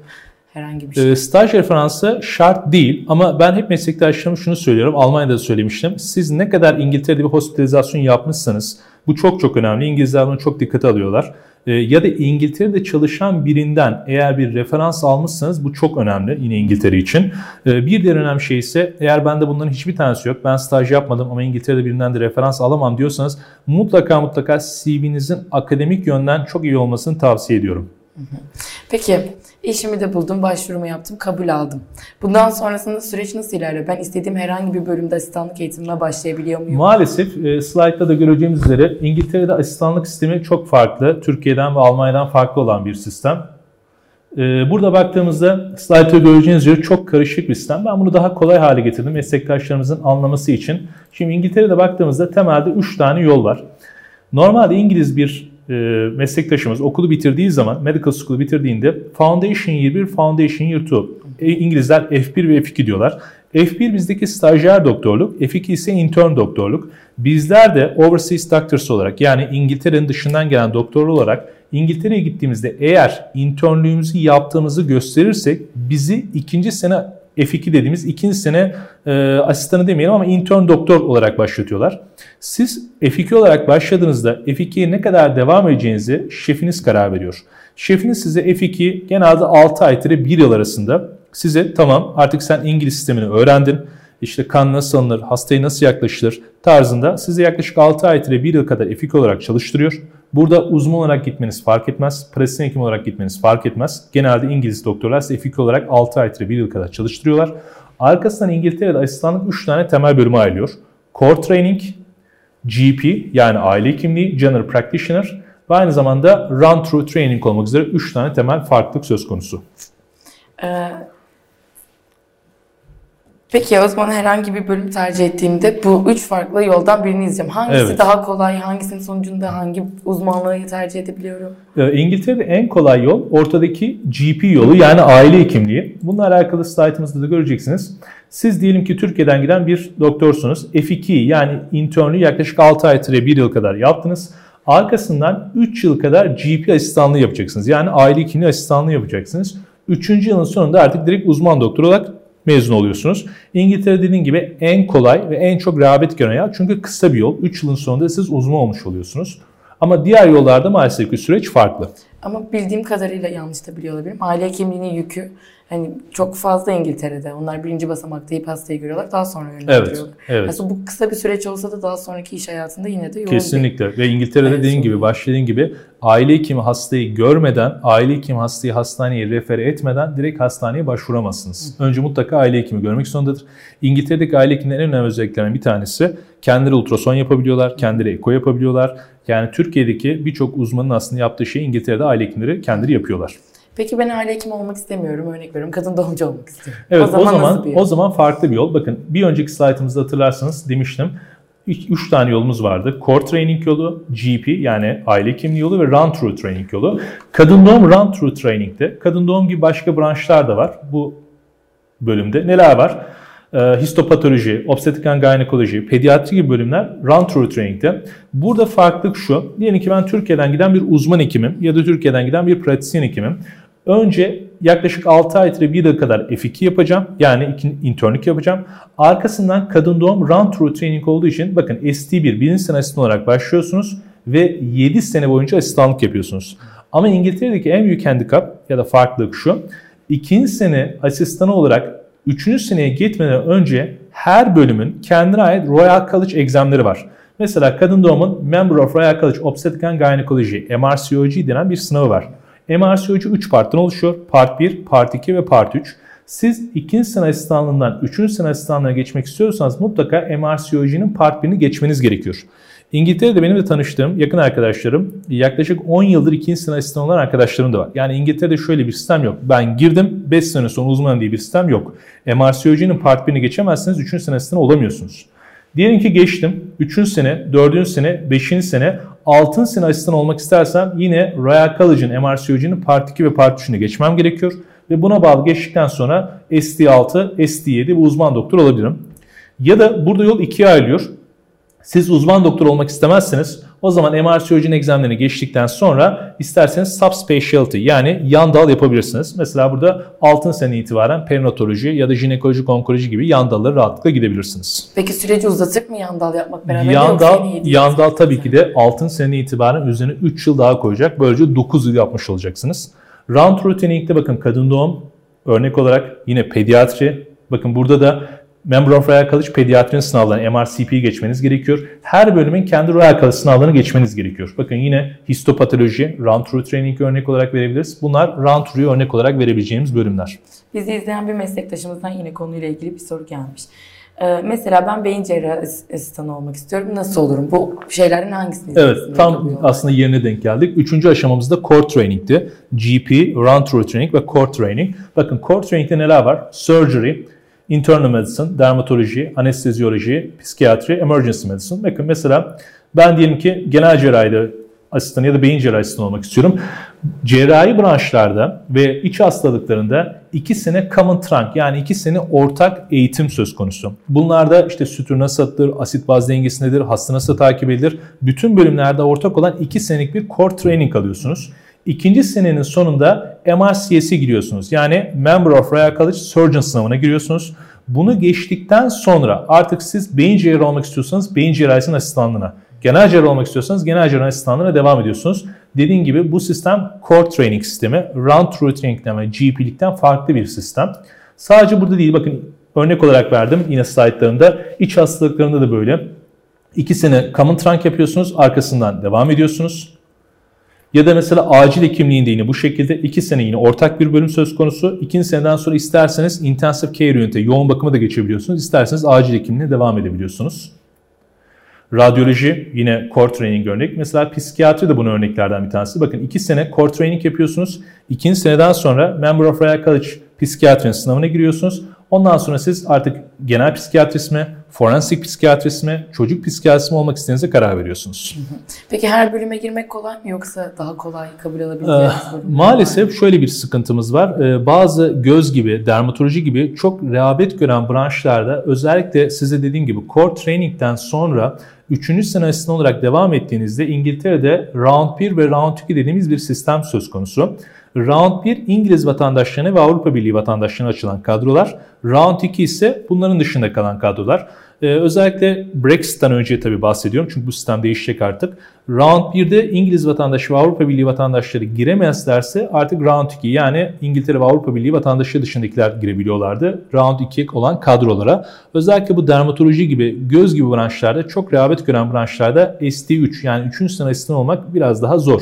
herhangi bir şey? E, staj referansı şart değil ama ben hep meslektaşlarıma şunu söylüyorum. Almanya'da da söylemiştim. Siz ne kadar İngiltere'de bir hospitalizasyon yapmışsanız bu çok çok önemli. İngilizler bunu çok dikkate alıyorlar. E, ya da İngiltere'de çalışan birinden eğer bir referans almışsanız bu çok önemli yine İngiltere için. E, bir diğer önemli şey ise eğer bende bunların hiçbir tanesi yok. Ben staj yapmadım ama İngiltere'de birinden de referans alamam diyorsanız mutlaka mutlaka CV'nizin akademik yönden çok iyi olmasını tavsiye ediyorum. Peki işimi de buldum, başvurumu yaptım, kabul aldım. Bundan sonrasında süreç nasıl ilerliyor? Ben istediğim herhangi bir bölümde asistanlık eğitimine başlayabiliyor muyum? Maalesef e, slaytta da göreceğimiz üzere İngiltere'de asistanlık sistemi çok farklı. Türkiye'den ve Almanya'dan farklı olan bir sistem. Ee, Burada baktığımızda slaytta göreceğiniz üzere çok karışık bir sistem. Ben bunu daha kolay hale getirdim meslektaşlarımızın anlaması için. Şimdi İngiltere'de baktığımızda temelde 3 tane yol var. Normalde İngiliz bir e, meslektaşımız okulu bitirdiği zaman, medical school'u bitirdiğinde Foundation Year 1, Foundation Year 2. E, İngilizler F1 ve F2 diyorlar. F1 bizdeki stajyer doktorluk, F2 ise intern doktorluk. Bizler de overseas doctors olarak yani İngiltere'nin dışından gelen doktor olarak İngiltere'ye gittiğimizde eğer internlüğümüzü yaptığımızı gösterirsek bizi ikinci sene F2 dediğimiz ikinci sene e, asistanı demeyelim ama intern doktor olarak başlatıyorlar. Siz F2 olarak başladığınızda F2'ye ne kadar devam edeceğinizi şefiniz karar veriyor. Şefiniz size F2 genelde 6 ay ile 1 yıl arasında size tamam artık sen İngiliz sistemini öğrendin. İşte kan nasıl alınır, hastaya nasıl yaklaşılır tarzında size yaklaşık 6 ay ile 1 yıl kadar F2 olarak çalıştırıyor. Burada uzman olarak gitmeniz fark etmez. Pratisyen hekim olarak gitmeniz fark etmez. Genelde İngiliz doktorlar size F2 olarak 6 ay ile 1 yıl kadar çalıştırıyorlar. Arkasından İngiltere'de asistanlık 3 tane temel bölüme ayrılıyor. Core Training, GP yani aile hekimliği, General Practitioner ve aynı zamanda Run Through Training olmak üzere 3 tane temel farklılık söz konusu. Ee, peki o zaman herhangi bir bölüm tercih ettiğimde bu üç farklı yoldan birini izleyeceğim. Hangisi Evet. daha kolay, hangisinin sonucunda hangi uzmanlığı tercih edebiliyorum? Ee, İngiltere'de en kolay yol ortadaki GP yolu yani aile hekimliği. Bununla alakalı slaytımızda da göreceksiniz. Siz diyelim ki Türkiye'den giden bir doktorsunuz. F2 yani internlüğü yaklaşık 6 ay ile 1 yıl kadar yaptınız. Arkasından 3 yıl kadar GP asistanlığı yapacaksınız. Yani aile hekimliği asistanlığı yapacaksınız. 3. yılın sonunda artık direkt uzman doktor olarak mezun oluyorsunuz. İngiltere dediğim gibi en kolay ve en çok rağbet gören yer. Çünkü kısa bir yol. 3 yılın sonunda siz uzman olmuş oluyorsunuz. Ama diğer yollarda maalesef ki süreç farklı. Ama bildiğim kadarıyla yanlış da biliyor olabilirim. Aile hekimliğinin yükü hani çok fazla İngiltere'de. Onlar birinci basamakta ip hastayı görüyorlar. Daha sonra yönlendiriyorlar. evet. Aslında bu kısa bir süreç olsa da daha sonraki iş hayatında yine de yoğun bir- Kesinlikle ve İngiltere'de Evet, dediğin gibi başladığın gibi aile hekimi hastayı görmeden, aile hekimi hastayı hastaneye refere etmeden direkt hastaneye başvuramazsınız. Önce mutlaka aile hekimi görmek zorundadır. İngiltere'deki aile hekimlerinin en önemli özelliklerinden bir tanesi kendileri ultrason yapabiliyorlar, kendileri eko yapabiliyorlar. Yani Türkiye'deki birçok uzmanın aslında yaptığı şeyi İngiltere'de aile hekimleri kendileri yapıyorlar. Peki ben aile hekimi olmak istemiyorum. Örnek veriyorum. Kadın doğumcu olmak istiyorum. Evet o zaman bir yol? o zaman farklı bir yol. Bakın bir önceki slaytımızda hatırlarsanız demiştim. 3 tane yolumuz vardı. Core Training yolu, GP yani aile hekimliği yolu ve Run Through Training yolu. Kadın doğum Run Through Training'de. Kadın doğum gibi başka branşlar da var bu bölümde. Neler var? Ee, histopatoloji, obstetrik and gynekoloji, pediatri gibi bölümler Run Through Training'de. Burada farklılık şu. Diyelim ki ben Türkiye'den giden bir uzman hekimim ya da Türkiye'den giden bir pratisyen hekimim. Önce yaklaşık 6 ay ile 1 yıl kadar F2 yapacağım. Yani internlik yapacağım. Arkasından kadın doğum run through training olduğu için bakın ST1 birinci sene asistan olarak başlıyorsunuz ve 7 sene boyunca asistanlık yapıyorsunuz. Ama İngiltere'deki en büyük handikap ya da farklılık şu. İkinci sene asistanı olarak üçüncü seneye gitmeden önce her bölümün kendine ait Royal College egzamları var. Mesela kadın doğumun Member of Royal College Obstetric and Gynecology MRCOG denen bir sınavı var. MRCOG 3 parttan oluşuyor. Part 1, Part 2 ve Part 3. Siz ikinci sene asistanlığından üçüncü sene asistanlığına geçmek istiyorsanız mutlaka MRCOG'nin Part 1'ini geçmeniz gerekiyor. İngiltere'de benim de tanıştığım yakın arkadaşlarım yaklaşık 10 yıldır ikinci sene asistan olan arkadaşlarım da var. Yani İngiltere'de şöyle bir sistem yok. Ben girdim 5 sene sonra uzman diye bir sistem yok. MRCOG'nin Part 1'ini geçemezseniz 3. sene asistan olamıyorsunuz. Diyelim ki geçtim. 3. sene, 4. sene, 5. sene, 6. sene asistan olmak istersem yine Royal College'ın MRCOG'nin Part 2 ve Part 3'üne geçmem gerekiyor. Ve buna bağlı geçtikten sonra ST6, ST7 ve uzman doktor olabilirim. Ya da burada yol ikiye ayrılıyor. Siz uzman doktor olmak istemezseniz o zaman MRCOG'nin egzamlarını geçtikten sonra isterseniz subspecialty yani yan dal yapabilirsiniz. Mesela burada 6. sene itibaren perinatoloji ya da jinekolojik onkoloji gibi yan dallara rahatlıkla gidebilirsiniz. Peki süreci uzatır mı yan dal yapmak beraber? Yan dal, yan dal tabii ki de 6. sene itibaren üzerine 3 yıl daha koyacak. Böylece 9 yıl yapmış olacaksınız. Round routining'de bakın kadın doğum örnek olarak yine pediatri. Bakın burada da Member of Royal College pediatrinin sınavlarını MRCP'yi geçmeniz gerekiyor. Her bölümün kendi Royal College sınavlarını geçmeniz gerekiyor. Bakın yine histopatoloji, round through training örnek olarak verebiliriz. Bunlar round through'u örnek olarak verebileceğimiz bölümler. Bizi izleyen bir meslektaşımızdan yine konuyla ilgili bir soru gelmiş. Ee, mesela ben beyin cerrahi as- asistanı olmak istiyorum. Nasıl olurum? Bu şeylerden hangisini Evet, tam aslında yerine denk geldik. Üçüncü aşamamızda core training'ti. GP, run through training ve core training. Bakın core training'de neler var? Surgery, internal medicine, dermatoloji, anestezyoloji, psikiyatri, emergency medicine. Bakın mesela ben diyelim ki genel cerrahide asistanı ya da beyin cerrahi asistanı olmak istiyorum. Cerrahi branşlarda ve iç hastalıklarında iki sene common trunk yani iki sene ortak eğitim söz konusu. Bunlarda işte sütür nasıl atılır, asit baz dengesi nedir, hasta nasıl takip edilir. Bütün bölümlerde ortak olan iki senelik bir core training alıyorsunuz. İkinci senenin sonunda MRCS'e giriyorsunuz. Yani Member of Royal College Surgeon sınavına giriyorsunuz. Bunu geçtikten sonra artık siz beyin cerrahi olmak istiyorsanız beyin cerrahisinin asistanlığına, genel cerrahi olmak istiyorsanız genel cerrahi asistanlığına devam ediyorsunuz. Dediğim gibi bu sistem core training sistemi, run through training'den ve GP'likten farklı bir sistem. Sadece burada değil bakın örnek olarak verdim yine slaytlarımda. İç hastalıklarında da böyle. İki sene common trunk yapıyorsunuz arkasından devam ediyorsunuz. Ya da mesela acil hekimliğinde yine bu şekilde 2 sene yine ortak bir bölüm söz konusu. 2. seneden sonra isterseniz intensive care unit'e yoğun bakıma da geçebiliyorsunuz. İsterseniz acil hekimliğine devam edebiliyorsunuz. Radyoloji yine core training örnek. Mesela psikiyatri de bunun örneklerden bir tanesi. Bakın 2 sene core training yapıyorsunuz. 2. seneden sonra Member of Royal College psikiyatrinin sınavına giriyorsunuz. Ondan sonra siz artık genel psikiyatrist mi, forensik psikiyatrist mi, çocuk psikiyatrist mi olmak istediğinize karar veriyorsunuz. Peki her bölüme girmek kolay mı yoksa daha kolay kabul Ee, alabileceğiniz var mı? Maalesef şöyle bir sıkıntımız var. Ee, Bazı göz gibi, dermatoloji gibi çok rehabet gören branşlarda özellikle size dediğim gibi core training'den sonra 3. sene asistan olarak devam ettiğinizde İngiltere'de round 1 ve round 2 dediğimiz bir sistem söz konusu. Round 1 İngiliz vatandaşlarına ve Avrupa Birliği vatandaşlarına açılan kadrolar. Round 2 ise bunların dışında kalan kadrolar. Ee, özellikle Brexit'ten önce tabii bahsediyorum çünkü bu sistem değişecek artık. Round 1'de İngiliz vatandaşı ve Avrupa Birliği vatandaşları giremezlerse artık Round 2 yani İngiltere ve Avrupa Birliği vatandaşı dışındakiler girebiliyorlardı. Round 2 olan kadrolara. Özellikle bu dermatoloji gibi, göz gibi branşlarda çok rehabet gören branşlarda ST3 yani 3. sene asistan olmak biraz daha zor.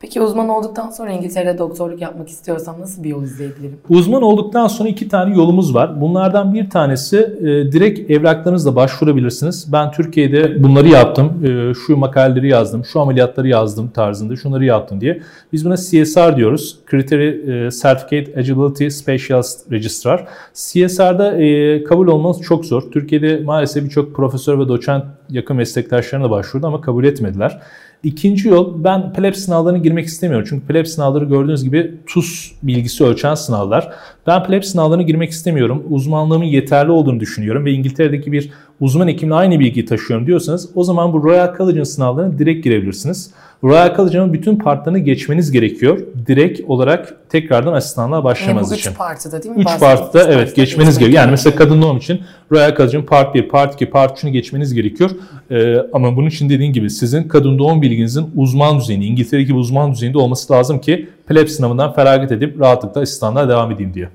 Peki uzman olduktan sonra İngiltere'de doktorluk yapmak istiyorsam nasıl bir yol izleyebilirim? Uzman olduktan sonra iki tane yolumuz var. Bunlardan bir tanesi e, direkt evraklarınızla başvurabilirsiniz. Ben Türkiye'de bunları yaptım, e, şu makaleleri yazdım, şu ameliyatları yazdım tarzında, şunları yaptım diye. Biz buna CSR diyoruz. Criteria e, Certificate Eligibility Specialist Registrar. CSR'da e, kabul olmanız çok zor. Türkiye'de maalesef birçok profesör ve doçent yakın meslektaşlarına başvurdu ama kabul etmediler. İkinci yol ben PLEB sınavlarına girmek istemiyorum. Çünkü PLEB sınavları gördüğünüz gibi TUS bilgisi ölçen sınavlar. Ben PLEB sınavlarına girmek istemiyorum. Uzmanlığımın yeterli olduğunu düşünüyorum ve İngiltere'deki bir uzman hekimle aynı bilgiyi taşıyorum diyorsanız o zaman bu Royal College'ın sınavlarına direkt girebilirsiniz. Royal College'ın bütün partlarını geçmeniz gerekiyor. Direkt olarak tekrardan asistanlığa başlamanız bu için. üç partıda değil mi? 3 Bahsettiğiniz partta evet partıda geçmeniz gerekiyor. Yani mesela kadın doğum için Royal College'ın Part 1, Part 2, Part 3'ünü geçmeniz gerekiyor. Ee, ama bunun için dediğim gibi sizin kadın doğum bilginizin uzman düzeyinde, İngiltere gibi uzman düzeyinde olması lazım ki PLEB sınavından feragat edip rahatlıkla asistanlığa devam edeyim diye.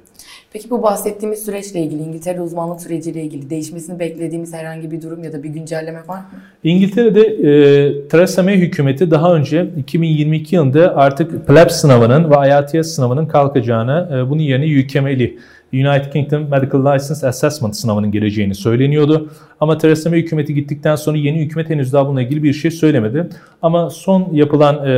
Peki bu bahsettiğimiz süreçle ilgili, İngiltere uzmanlık süreciyle ilgili değişmesini beklediğimiz herhangi bir durum ya da bir güncelleme var mı? İngiltere'de e, Theresa May hükümeti daha önce 2022 yılında artık PLEB sınavının ve IELTS sınavının kalkacağını, e, bunun yerine UKML, United Kingdom Medical License Assessment sınavının geleceğini söyleniyordu. Ama Theresa May hükümeti gittikten sonra yeni hükümet henüz daha bununla ilgili bir şey söylemedi. Ama son yapılan e,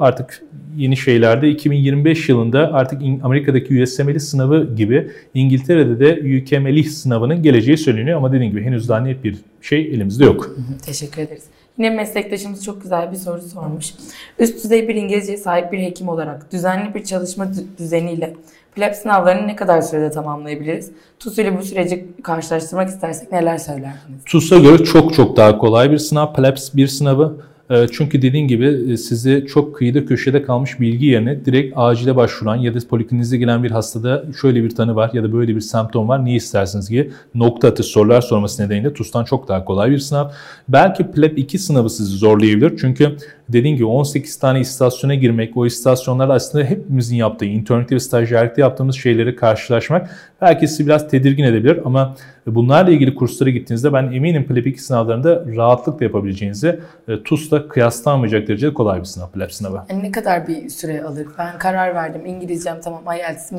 artık yeni şeylerde 2025 yılında artık Amerika'daki USMLE sınavı gibi İngiltere'de de UKML sınavının geleceği söyleniyor. Ama dediğim gibi henüz daha net bir şey elimizde yok. Teşekkür ederiz. Yine meslektaşımız çok güzel bir soru sormuş. Üst düzey bir İngilizceye sahip bir hekim olarak düzenli bir çalışma dü- düzeniyle PLEB sınavlarını ne kadar sürede tamamlayabiliriz? TUS ile bu süreci karşılaştırmak istersek neler söylerdiniz? TUS'a göre çok çok daha kolay bir sınav. PLEBS bir sınavı. E, Çünkü dediğim gibi e, sizi çok kıyıda köşede kalmış bilgi yerine direkt acile başvuran ya da poliklinize gelen bir hastada şöyle bir tanı var ya da böyle bir semptom var ne istersiniz diye nokta atışı sorular sorması nedeniyle TUS'tan çok daha kolay bir sınav. Belki PLEB 2 sınavı sizi zorlayabilir. Çünkü dediğim gibi 18 tane istasyona girmek, o istasyonlarda aslında hepimizin yaptığı, internette ve stajyerlikte yaptığımız şeyleri karşılaşmak belki sizi biraz tedirgin edebilir ama bunlarla ilgili kurslara gittiğinizde ben eminim PLEP 2 sınavlarında rahatlıkla yapabileceğinizi e, TUS'la kıyaslanmayacak derecede kolay bir sınav PLEP sınavı. Yani ne kadar bir süre alır? Ben karar verdim. İngilizcem tamam IELTS'im.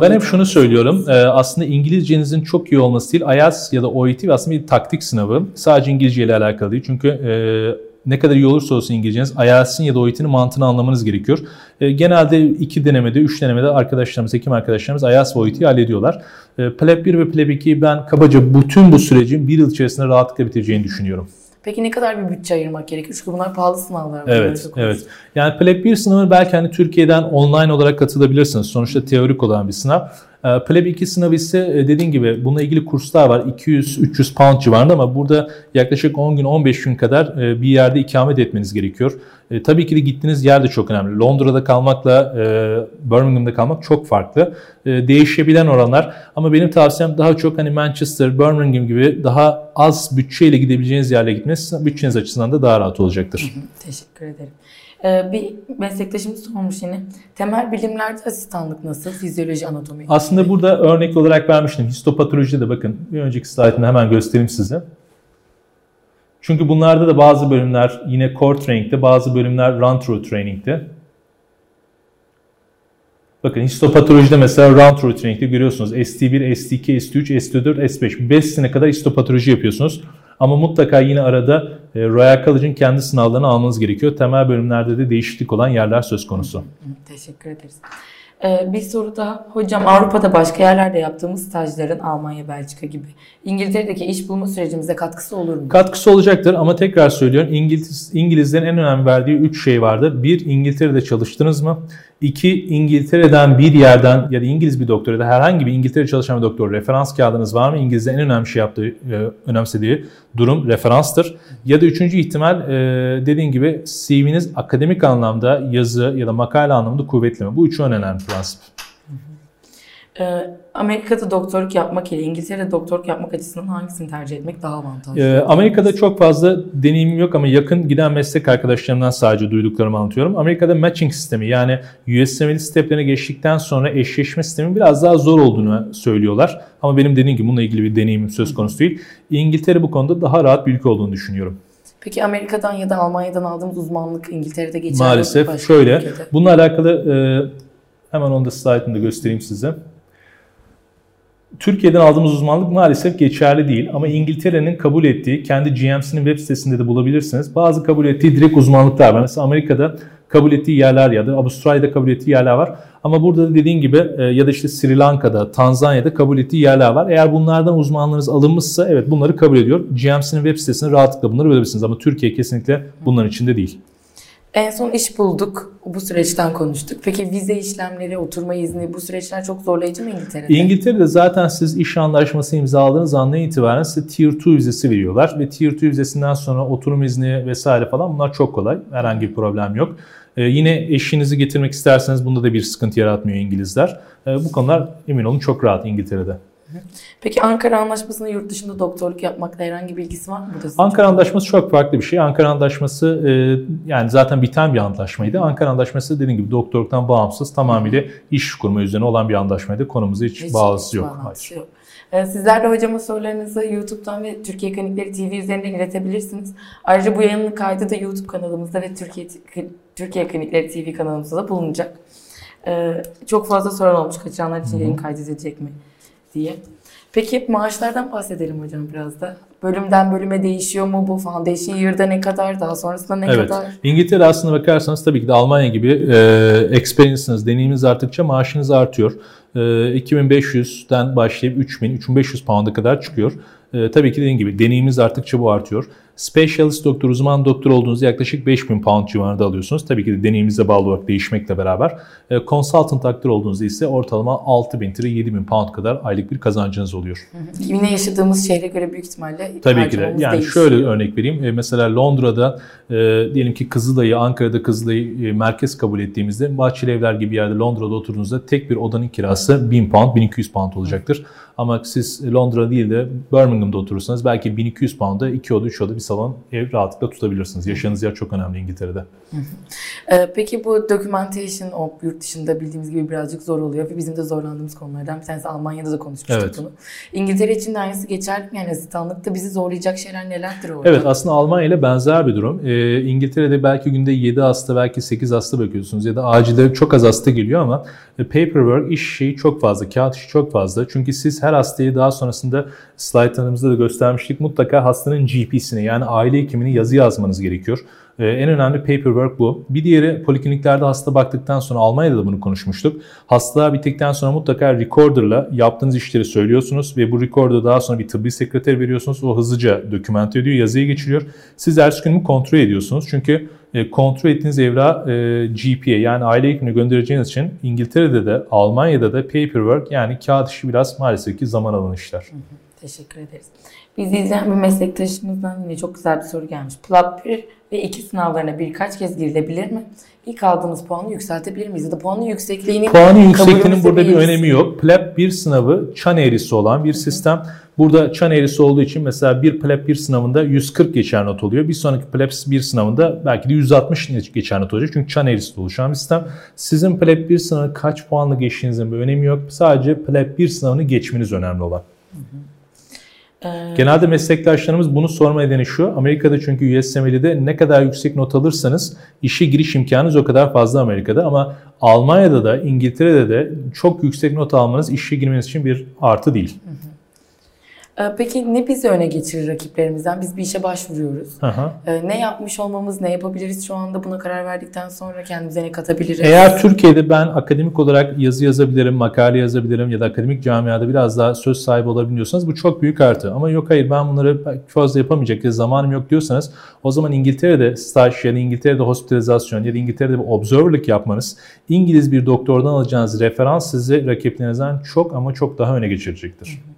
Ben hep şunu söylüyorum. e, Aslında İngilizcenizin çok iyi olması değil, IELTS ya da OET aslında bir taktik sınavı. Sadece İngilizce ile alakalı değil. Çünkü e, ne kadar iyi olursa olsun İngilizceniz IELTS'in ya da OET'nin mantığını anlamanız gerekiyor. E, genelde iki denemede, üç denemede arkadaşlarımız, hekim arkadaşlarımız IELTS ve OET'yi hallediyorlar. E, PLEP 1 ve PLEP 2'yi ben kabaca bütün bu sürecin bir yıl içerisinde rahatlıkla bitireceğini düşünüyorum. Peki ne kadar bir bütçe ayırmak gerekiyor? Çünkü bunlar pahalı sınavlar. Evet, evet. Yani PLEB 1 sınavı belki hani Türkiye'den online olarak katılabilirsiniz. Sonuçta teorik olan bir sınav. Ee, PLEB 2 sınavı ise e, dediğim gibi bununla ilgili kurslar var. 200-300 pound civarında ama burada yaklaşık 10 gün 15 gün kadar e, bir yerde ikamet etmeniz gerekiyor. E, tabii ki de gittiğiniz yer de çok önemli. Londra'da kalmakla e, Birmingham'da kalmak çok farklı. E, değişebilen oranlar ama benim tavsiyem daha çok hani Manchester, Birmingham gibi daha az bütçeyle gidebileceğiniz yerlere gitmeniz bütçeniz açısından da daha rahat olacaktır. Teşekkür ederim. Ee, bir meslektaşımız sormuş yine. Temel bilimlerde asistanlık nasıl? Fizyoloji, anatomi. Aslında burada örnek olarak vermiştim. Histopatolojide de bakın bir önceki slaytını hemen göstereyim size. Çünkü bunlarda da bazı bölümler yine core training'de, bazı bölümler run through training'de. Bakın histopatolojide mesela run through training'de görüyorsunuz ST1, ST2, S3, S4, S5. 5 sene kadar histopatoloji yapıyorsunuz. Ama mutlaka yine arada e, Royal College'ın kendi sınavlarını almanız gerekiyor. Temel bölümlerde de değişiklik olan yerler söz konusu. Teşekkür ederiz. Ee, bir soru daha. Hocam Avrupa'da başka yerlerde yaptığımız stajların Almanya, Belçika gibi İngiltere'deki iş bulma sürecimize katkısı olur mu? Katkısı olacaktır ama tekrar söylüyorum İngiliz, İngilizlerin en önemli verdiği 3 şey vardır. Bir, İngiltere'de çalıştınız mı? İki, İngiltere'den bir yerden ya da İngiliz bir doktor ya da herhangi bir İngiltere çalışan bir doktor referans kağıdınız var mı? İngilizlerin en önemli şey yaptığı, e, önemsediği durum referanstır. Ya da üçüncü ihtimal e, dediğim gibi CV'niz akademik anlamda yazı ya da makale anlamında kuvvetli mi? Bu üçü önemli prensip. Ee, Amerika'da doktorluk yapmak ile İngiltere'de doktorluk yapmak açısından hangisini tercih etmek daha avantajlı? Ee, Amerika'da çok fazla deneyimim yok ama yakın giden meslek arkadaşlarımdan sadece duyduklarımı anlatıyorum. Amerika'da matching sistemi yani USMLE steplerine geçtikten sonra eşleşme sistemi biraz daha zor olduğunu söylüyorlar. Ama benim dediğim gibi bununla ilgili bir deneyimim söz konusu değil. İngiltere bu konuda daha rahat bir ülke olduğunu düşünüyorum. Peki Amerika'dan ya da Almanya'dan aldığımız uzmanlık İngiltere'de geçerli mi? Maalesef şöyle. ülkede? Bununla alakalı e, hemen onu da slaytını da göstereyim size. Türkiye'den aldığımız uzmanlık maalesef geçerli değil ama İngiltere'nin kabul ettiği, kendi GMC'nin web sitesinde de bulabilirsiniz. Bazı kabul ettiği direkt uzmanlıklar var. Mesela Amerika'da kabul ettiği yerler ya da Avustralya'da kabul ettiği yerler var. Ama burada da dediğin gibi e, ya da işte Sri Lanka'da, Tanzanya'da kabul ettiği yerler var. Eğer bunlardan uzmanlığınız alınmışsa evet bunları kabul ediyor. GMC'nin web sitesine rahatlıkla bunları bulabilirsiniz ama Türkiye kesinlikle bunların içinde değil. En son iş bulduk. Bu süreçten konuştuk. Peki vize işlemleri, oturma izni bu süreçler çok zorlayıcı mı İngiltere'de? İngiltere'de zaten siz iş anlaşması imzaladığınız andan itibaren size Tier 2 vizesi veriyorlar ve Tier 2 vizesinden sonra oturum izni vesaire falan bunlar çok kolay. Herhangi bir problem yok. Ee, yine eşinizi getirmek isterseniz bunda da bir sıkıntı yaratmıyor İngilizler. Ee, bu konular emin olun çok rahat İngiltere'de. Peki Ankara Anlaşması'nda yurt dışında doktorluk yapmakla herhangi bir ilgisi var mı? Bu da sizin Ankara Antlaşması çok farklı bir şey. Ankara Antlaşması e, yani zaten biten bir antlaşmaydı. Ankara Antlaşması dediğim gibi doktorluktan bağımsız tamamıyla iş kurma üzerine olan bir antlaşmaydı. Konumuza hiç, Hiç- bağlısı yok. bağlantısı yok. Ee, Sizler de hocama sorularınızı YouTube'dan ve Türkiye Klinikleri TV üzerinden iletebilirsiniz. Ayrıca bu yayının kaydı da YouTube kanalımızda ve Türkiye Türkiye Klinikleri TV kanalımızda da bulunacak. Ee, Çok fazla soran olmuş kaçıranlar için yayın kaydedilecek mi diye. Peki maaşlardan bahsedelim hocam biraz da. Bölümden bölüme değişiyor mu bu? Foundation year'da ne kadar? Daha sonrasında ne Evet. kadar? İngiltere aslında bakarsanız tabii ki de Almanya gibi e, experience'ınız, deneyiminiz arttıkça maaşınız artıyor. E, 2500'den başlayıp 3000, 3500 pound'a kadar çıkıyor. E, tabii ki dediğim gibi deneyiminiz arttıkça bu artıyor. Specialist doktor, uzman doktor olduğunuzda yaklaşık 5000 pound civarında alıyorsunuz. Tabii ki de deneyiminize bağlı olarak değişmekle beraber. E, consultant doktor olduğunuzda ise ortalama 6000 lira 7000 pound kadar aylık bir kazancınız oluyor. Yine yaşadığımız şehre göre büyük ihtimalle Tabii ki de. Yani değişiyor. şöyle örnek vereyim. E, mesela Londra'da e, diyelim ki Kızılay'ı, Ankara'da Kızılay'ı e, merkez kabul ettiğimizde Bahçeli Evler gibi yerde Londra'da oturduğunuzda tek bir odanın kirası 1000 pound, 1200 pound olacaktır. Ama siz Londra değil de Birmingham Birmingham'da oturursanız belki 1200 pound'a 2 oda 3 oda bir salon ev rahatlıkla tutabilirsiniz. Yaşadığınız yer çok önemli İngiltere'de. Ee, peki bu documentation o yurt dışında bildiğimiz gibi birazcık zor oluyor ve bizim de zorlandığımız konulardan bir tanesi Almanya'da da konuşmuştuk Evet. bunu. İngiltere için de aynısı geçerli mi? Yani asistanlıkta bizi zorlayacak şeyler nelerdir orada? Evet aslında Almanya ile benzer bir durum. Ee, İngiltere'de belki günde 7 hasta belki 8 hasta bakıyorsunuz ya da acilde çok az hasta geliyor ama e, paperwork iş şeyi çok fazla, kağıt işi çok fazla. Çünkü siz her hastayı daha sonrasında slaytlarımızda da göstermiştik mutlaka hastanın GP'sine yani aile hekimini yazı yazmanız gerekiyor. Ee, en önemli paperwork bu. Bir diğeri polikliniklerde hasta baktıktan sonra Almanya'da da bunu konuşmuştuk. Hastalar bittikten sonra mutlaka recorder'la yaptığınız işleri söylüyorsunuz ve bu recorder'ı daha sonra bir tıbbi sekreter veriyorsunuz. O hızlıca dokümente ediyor, yazıya geçiriyor. Siz ertesi gün kontrol ediyorsunuz. Çünkü e, kontrol ettiğiniz evrağı e, GP'ye yani aile hekimine göndereceğiniz için İngiltere'de de Almanya'da da paperwork yani kağıt işi biraz maalesef ki zaman alan işler. Teşekkür ederiz. Bizi izleyen bir meslektaşımızdan yine çok güzel bir soru gelmiş. PLAB 1 ve 2 sınavlarına birkaç kez girilebilir mi? İlk aldığımız puanı yükseltebilir miyiz? Ya da puanın yüksekliğini Puanı yüksekliğinin burada bir önemi yok. PLAB 1 sınavı çan eğrisi olan bir sistem. Burada çan eğrisi olduğu için mesela bir PLAB 1 sınavında 140 geçer not oluyor. Bir sonraki PLAB 1 sınavında belki de 160 geçer not olacak. Çünkü çan eğrisi oluşan bir sistem. Sizin PLAB 1 sınavı kaç puanla geçtiğinizin bir önemi yok. Sadece PLAB 1 sınavını geçmeniz önemli olan. Ee, Genelde meslektaşlarımız bunu sorma nedeni şu. Amerika'da çünkü USMLE'de ne kadar yüksek not alırsanız işe giriş imkanınız o kadar fazla Amerika'da. Ama Almanya'da da İngiltere'de de çok yüksek not almanız işe girmeniz için bir artı değil. e, Peki ne bizi öne geçirir rakiplerimizden? Biz bir işe başvuruyoruz. Aha. E, Ne yapmış olmamız, ne yapabiliriz şu anda buna karar verdikten sonra kendimize ne katabiliriz? Eğer Türkiye'de ben akademik olarak yazı yazabilirim, makale yazabilirim ya da akademik camiada biraz daha söz sahibi olabiliyorsanız bu çok büyük artı. Ama yok hayır ben bunları fazla yapamayacak ya zamanım yok diyorsanız o zaman İngiltere'de staj ya da İngiltere'de hospitalizasyon ya da İngiltere'de bir observerlık yapmanız İngiliz bir doktordan alacağınız referans sizi rakiplerinizden çok ama çok daha öne geçirecektir. Peki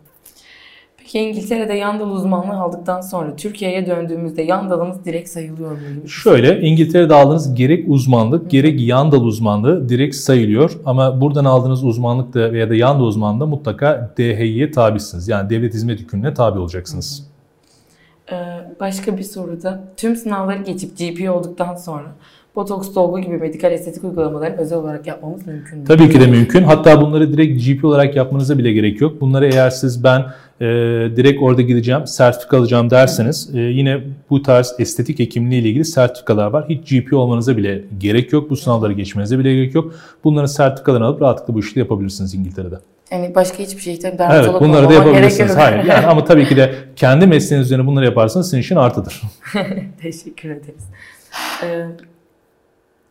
İngiltere'de yan dal uzmanlığı aldıktan sonra Türkiye'ye döndüğümüzde yan dalımız direkt sayılıyor mu? Şöyle İngiltere'de aldığınız gerek uzmanlık gerek yan dal uzmanlığı direkt sayılıyor. Ama buradan aldığınız uzmanlık da veya da yan dal uzmanlığı mutlaka DHİ'ye tabisiniz. Yani devlet hizmet yükümlülüğüne tabi olacaksınız. Ee, başka bir soruda tüm sınavları geçip GP olduktan sonra botoks, dolgu gibi medikal estetik uygulamalarını özel olarak yapmamız mümkün mü? Tabii ki de mümkün. Hatta bunları direkt GP olarak yapmanıza bile gerek yok. Bunları eğer siz ben e, direkt orada gideceğim, sertifika alacağım derseniz e, yine bu tarz estetik hekimliği ile ilgili sertifikalar var. Hiç GP olmanıza bile gerek yok. Bu sınavları geçmenize bile gerek yok. Bunların sertifikalarını alıp rahatlıkla bu işi yapabilirsiniz İngiltere'de. Yani başka hiçbir şey tabii Evet dermatolog bunları da yapabilirsiniz. Hayır yani ama tabii ki de kendi mesleğiniz üzerine bunları yaparsanız sizin için artıdır. Teşekkür ederiz. Ee,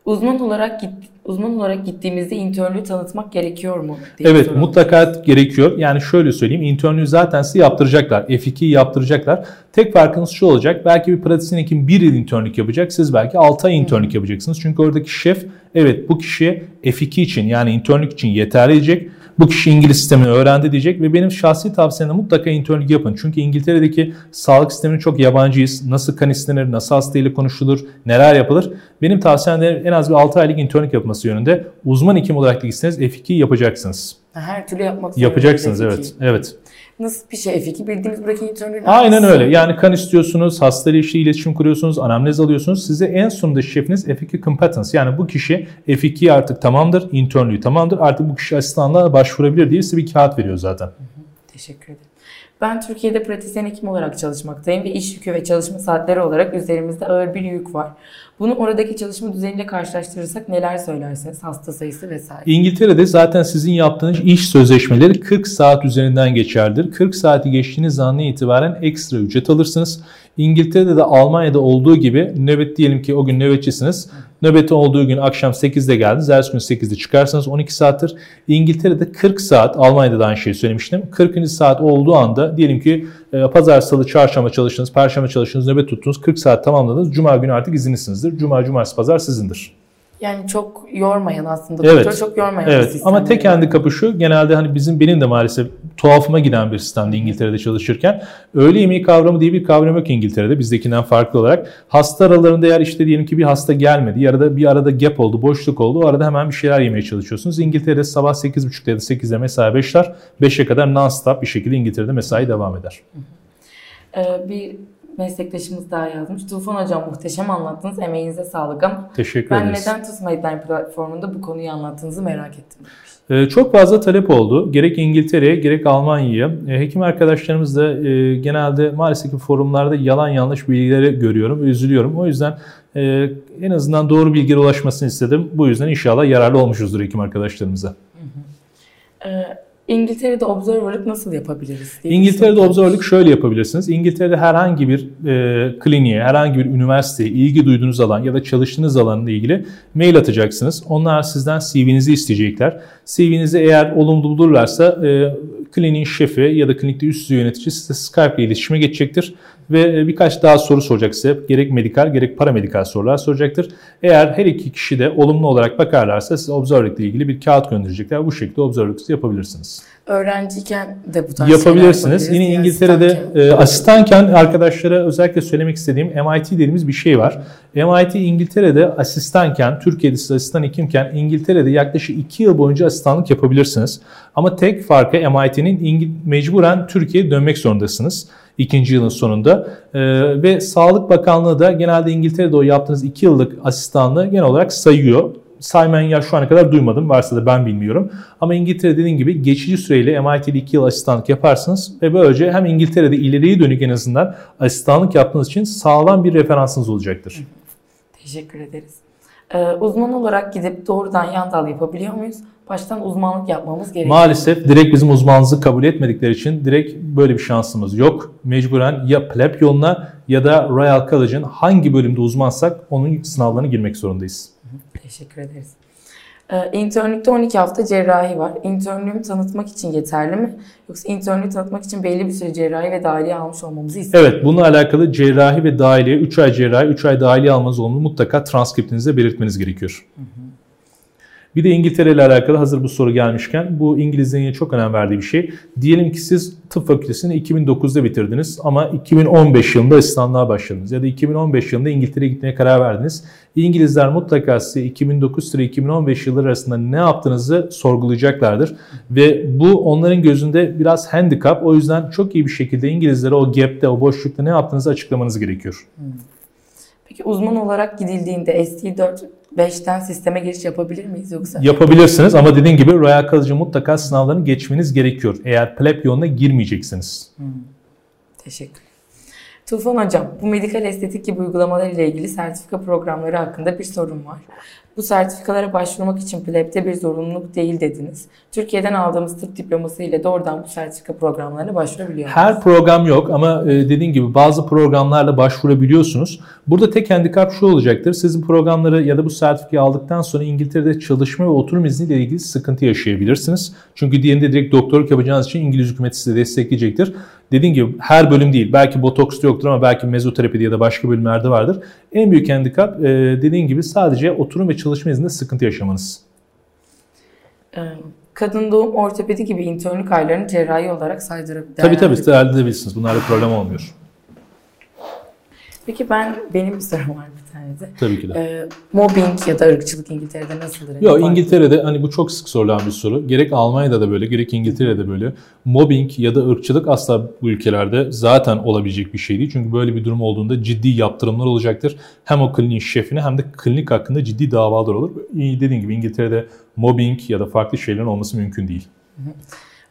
uzman olarak git, uzman olarak gittiğimizde internlüğü tanıtmak gerekiyor mu? diye Evet soralım. mutlaka gerekiyor. Yani şöyle söyleyeyim internlüğü zaten size yaptıracaklar. F2'yi yaptıracaklar. Tek farkınız şu olacak. Belki bir pratisyen hekim 1 yıl internlük yapacak. Siz belki 6 ay internlük yapacaksınız. Çünkü oradaki şef evet bu kişiye F2 için yani internlük için yeterli diyecek. Bu kişi İngiliz sistemini öğrendi diyecek ve benim şahsi tavsiyem de mutlaka internlük yapın. Çünkü İngiltere'deki sağlık sistemine çok yabancıyız. Nasıl kan istenir, nasıl hastayla konuşulur, neler yapılır. Benim tavsiyem de en az bir 6 aylık internlük yapılması yönünde. Uzman hekim olarak da gitseniz F2 yapacaksınız. Her türlü yapmak Yapacaksınız zorundayız evet. F2. Evet. Nasıl bir şey F2? Bildiğimiz buradaki internlüğün Aynen aynısı. öyle. Yani kan istiyorsunuz, hastayla işte iletişim kuruyorsunuz, anamnez alıyorsunuz. Size en sonunda şefiniz F2 competence. Yani bu kişi F2 artık tamamdır, internlüğü tamamdır. Artık bu kişi asistanlığa başvurabilir diye size bir kağıt veriyor zaten. Teşekkür ederim. Ben Türkiye'de pratisyen hekim olarak çalışmaktayım ve iş yükü ve çalışma saatleri olarak üzerimizde ağır bir yük var. Bunu oradaki çalışma düzeniyle karşılaştırırsak neler söylersiniz? Hasta sayısı vesaire. İngiltere'de zaten sizin yaptığınız iş sözleşmeleri 40 saat üzerinden geçerlidir. 40 saati geçtiğiniz andan itibaren ekstra ücret alırsınız. İngiltere'de de Almanya'da olduğu gibi nöbet diyelim ki o gün nöbetçisiniz. Nöbeti olduğu gün akşam 8'de geldiniz. Ertesi gün 8'de çıkarsanız 12 saattir. İngiltere'de 40 saat, Almanya'da da aynı şeyi söylemiştim. 40. saat olduğu anda diyelim ki e, pazar, salı, çarşamba çalıştınız, perşembe çalıştınız, nöbet tuttunuz. 40 saat tamamladınız. Cuma günü artık izinlisinizdir. Cuma, cumartesi, pazar sizindir. Yani çok yormayan aslında. Evet. Doktor çok yormayan bir Evet sistem. ama tek handikapı şu genelde hani bizim benim de maalesef tuhafıma giden bir sistemde İngiltere'de çalışırken öğle yemeği kavramı diye bir kavram yok İngiltere'de bizdekinden farklı olarak. Hasta aralarında eğer işte diyelim ki bir hasta gelmedi ya da bir arada gap oldu boşluk oldu o arada hemen bir şeyler yemeye çalışıyorsunuz. İngiltere'de sabah 8.30'da ya da 8'de mesai 5'ler 5'e kadar non stop bir şekilde İngiltere'de mesai devam eder. Ee, bir meslektaşımız daha yazmış. Tufan Hocam muhteşem anlattınız. Emeğinize sağlık ama Teşekkür ben ederiz. neden TUS Medline platformunda bu konuyu anlattığınızı merak ettim. Ee, Çok fazla talep oldu. Gerek İngiltere'ye gerek Almanya'ya. E, Hekim arkadaşlarımız da e, genelde maalesef ki forumlarda yalan yanlış bilgileri görüyorum ve üzülüyorum. O yüzden e, en azından doğru bilgiye ulaşmasını istedim. Bu yüzden inşallah yararlı olmuşuzdur hekim arkadaşlarımıza. Ee, İngiltere'de observerlık nasıl yapabiliriz? diye İngiltere'de observerlık şöyle yapabilirsiniz. İngiltere'de herhangi bir e, kliniğe, herhangi bir üniversiteye ilgi duyduğunuz alan ya da çalıştığınız alanla ilgili mail atacaksınız. Onlar sizden CV'nizi isteyecekler. CV'nizi eğer olumlu bulurlarsa e, kliniğin şefi ya da klinikte üst düzey yönetici size Skype ile iletişime geçecektir. Ve e, birkaç daha soru soracak size. Gerek medikal gerek paramedikal sorular soracaktır. Eğer her iki kişi de olumlu olarak bakarlarsa size observerlık ile ilgili bir kağıt gönderecekler. Bu şekilde observerlık yapabilirsiniz. Öğrenciyken de bu tarz Yapabilirsiniz. Yine. İngiltere'de asistanken. e, asistanken arkadaşlara özellikle söylemek istediğim MIT dediğimiz bir şey var. MIT İngiltere'de asistanken, Türkiye'de siz asistan hekimken İngiltere'de yaklaşık 2 yıl boyunca asistanlık yapabilirsiniz. Ama tek farkı MIT'nin mecburen Türkiye'ye dönmek zorundasınız ikinci yılın sonunda. E, ve Sağlık Bakanlığı da genelde İngiltere'de o yaptığınız 2 yıllık asistanlığı genel olarak sayıyor saymayan yer şu ana kadar duymadım. Varsa da ben bilmiyorum. Ama İngiltere dediğim gibi geçici süreyle MIT'de 2 yıl asistanlık yaparsınız ve böylece hem İngiltere'de ileriye dönük en azından asistanlık yaptığınız için sağlam bir referansınız olacaktır. Teşekkür ederiz. Ee, uzman olarak gidip doğrudan yan dal yapabiliyor muyuz? Baştan uzmanlık yapmamız gerekiyor. Maalesef direkt bizim uzmanlığımızı kabul etmedikleri için direkt böyle bir şansımız yok. Mecburen ya pleb yoluna ya da Royal College'ın hangi bölümde uzmansak onun sınavlarına girmek zorundayız. Teşekkür ederiz. Ee, internlükte 12 hafta cerrahi var. İnternlüğümü tanıtmak için yeterli mi? Yoksa internlüğü tanıtmak için belli bir süre cerrahi ve dahiliye almış olmamızı istiyor Evet bununla alakalı cerrahi ve dahiliye 3 ay cerrahi 3 ay dahiliye almanız olduğunu mutlaka transkriptinizde belirtmeniz gerekiyor. Bir de İngiltere ile alakalı hazır bu soru gelmişken bu İngilizlerin çok önem verdiği bir şey. Diyelim ki siz tıp fakültesini 2009'da bitirdiniz ama 2015 yılında asistanlığa başladınız ya da 2015 yılında İngiltere'ye gitmeye karar verdiniz. İngilizler mutlaka size 2009 ile 2015 yılları arasında ne yaptığınızı sorgulayacaklardır. Ve bu onların gözünde biraz handikap. O yüzden çok iyi bir şekilde İngilizlere o gap'te, o boşlukta ne yaptığınızı açıklamanız gerekiyor. Peki uzman olarak gidildiğinde ST4 5'ten sisteme giriş yapabilir miyiz yoksa? Yapabilirsiniz ama dediğim gibi Royal College'ın mutlaka sınavlarını geçmeniz gerekiyor. Eğer pleb yoluna girmeyeceksiniz. Teşekkür. Tufan Hocam, bu medikal estetik gibi uygulamalar ile ilgili sertifika programları hakkında bir sorun var. Bu sertifikalara başvurmak için plebde bir zorunluluk değil dediniz. Türkiye'den aldığımız tıp diploması ile doğrudan bu sertifika programlarına başvurabiliyor muyuz? Her program yok ama e, dediğim gibi bazı programlarla başvurabiliyorsunuz. Burada tek handikap şu olacaktır. Sizin programları ya da bu sertifikayı aldıktan sonra İngiltere'de çalışma ve oturum izniyle ilgili sıkıntı yaşayabilirsiniz. Çünkü diğerinde direkt doktorluk yapacağınız için İngiliz hükümeti sizi destekleyecektir. Dediğim gibi her bölüm değil. Belki botoksta yoktur ama belki mezoterapide ya da başka bölümlerde vardır. En büyük handikap e, dediğim gibi sadece oturum ve çalışma izninde sıkıntı yaşamanız. Ee, Kadın doğum ortopedi gibi internlük aylarını cerrahi olarak saydırıp Tabii tabii değerlendirip- elde edebilirsiniz. Bunlarla problem olmuyor. Peki ben benim bir sorum var bir tane de. Tabii ki de. Ee, mobbing ya da ırkçılık İngiltere'de nasıldır? Yok Var. İngiltere'de hani bu çok sık sorulan bir soru. Gerek Almanya'da da böyle gerek İngiltere'de böyle. Mobbing ya da ırkçılık asla bu ülkelerde zaten olabilecek bir şey değil. Çünkü böyle bir durum olduğunda ciddi yaptırımlar olacaktır. Hem o kliniğin şefine hem de klinik hakkında ciddi davalar olur. Dediğim gibi İngiltere'de mobbing ya da farklı şeylerin olması mümkün değil.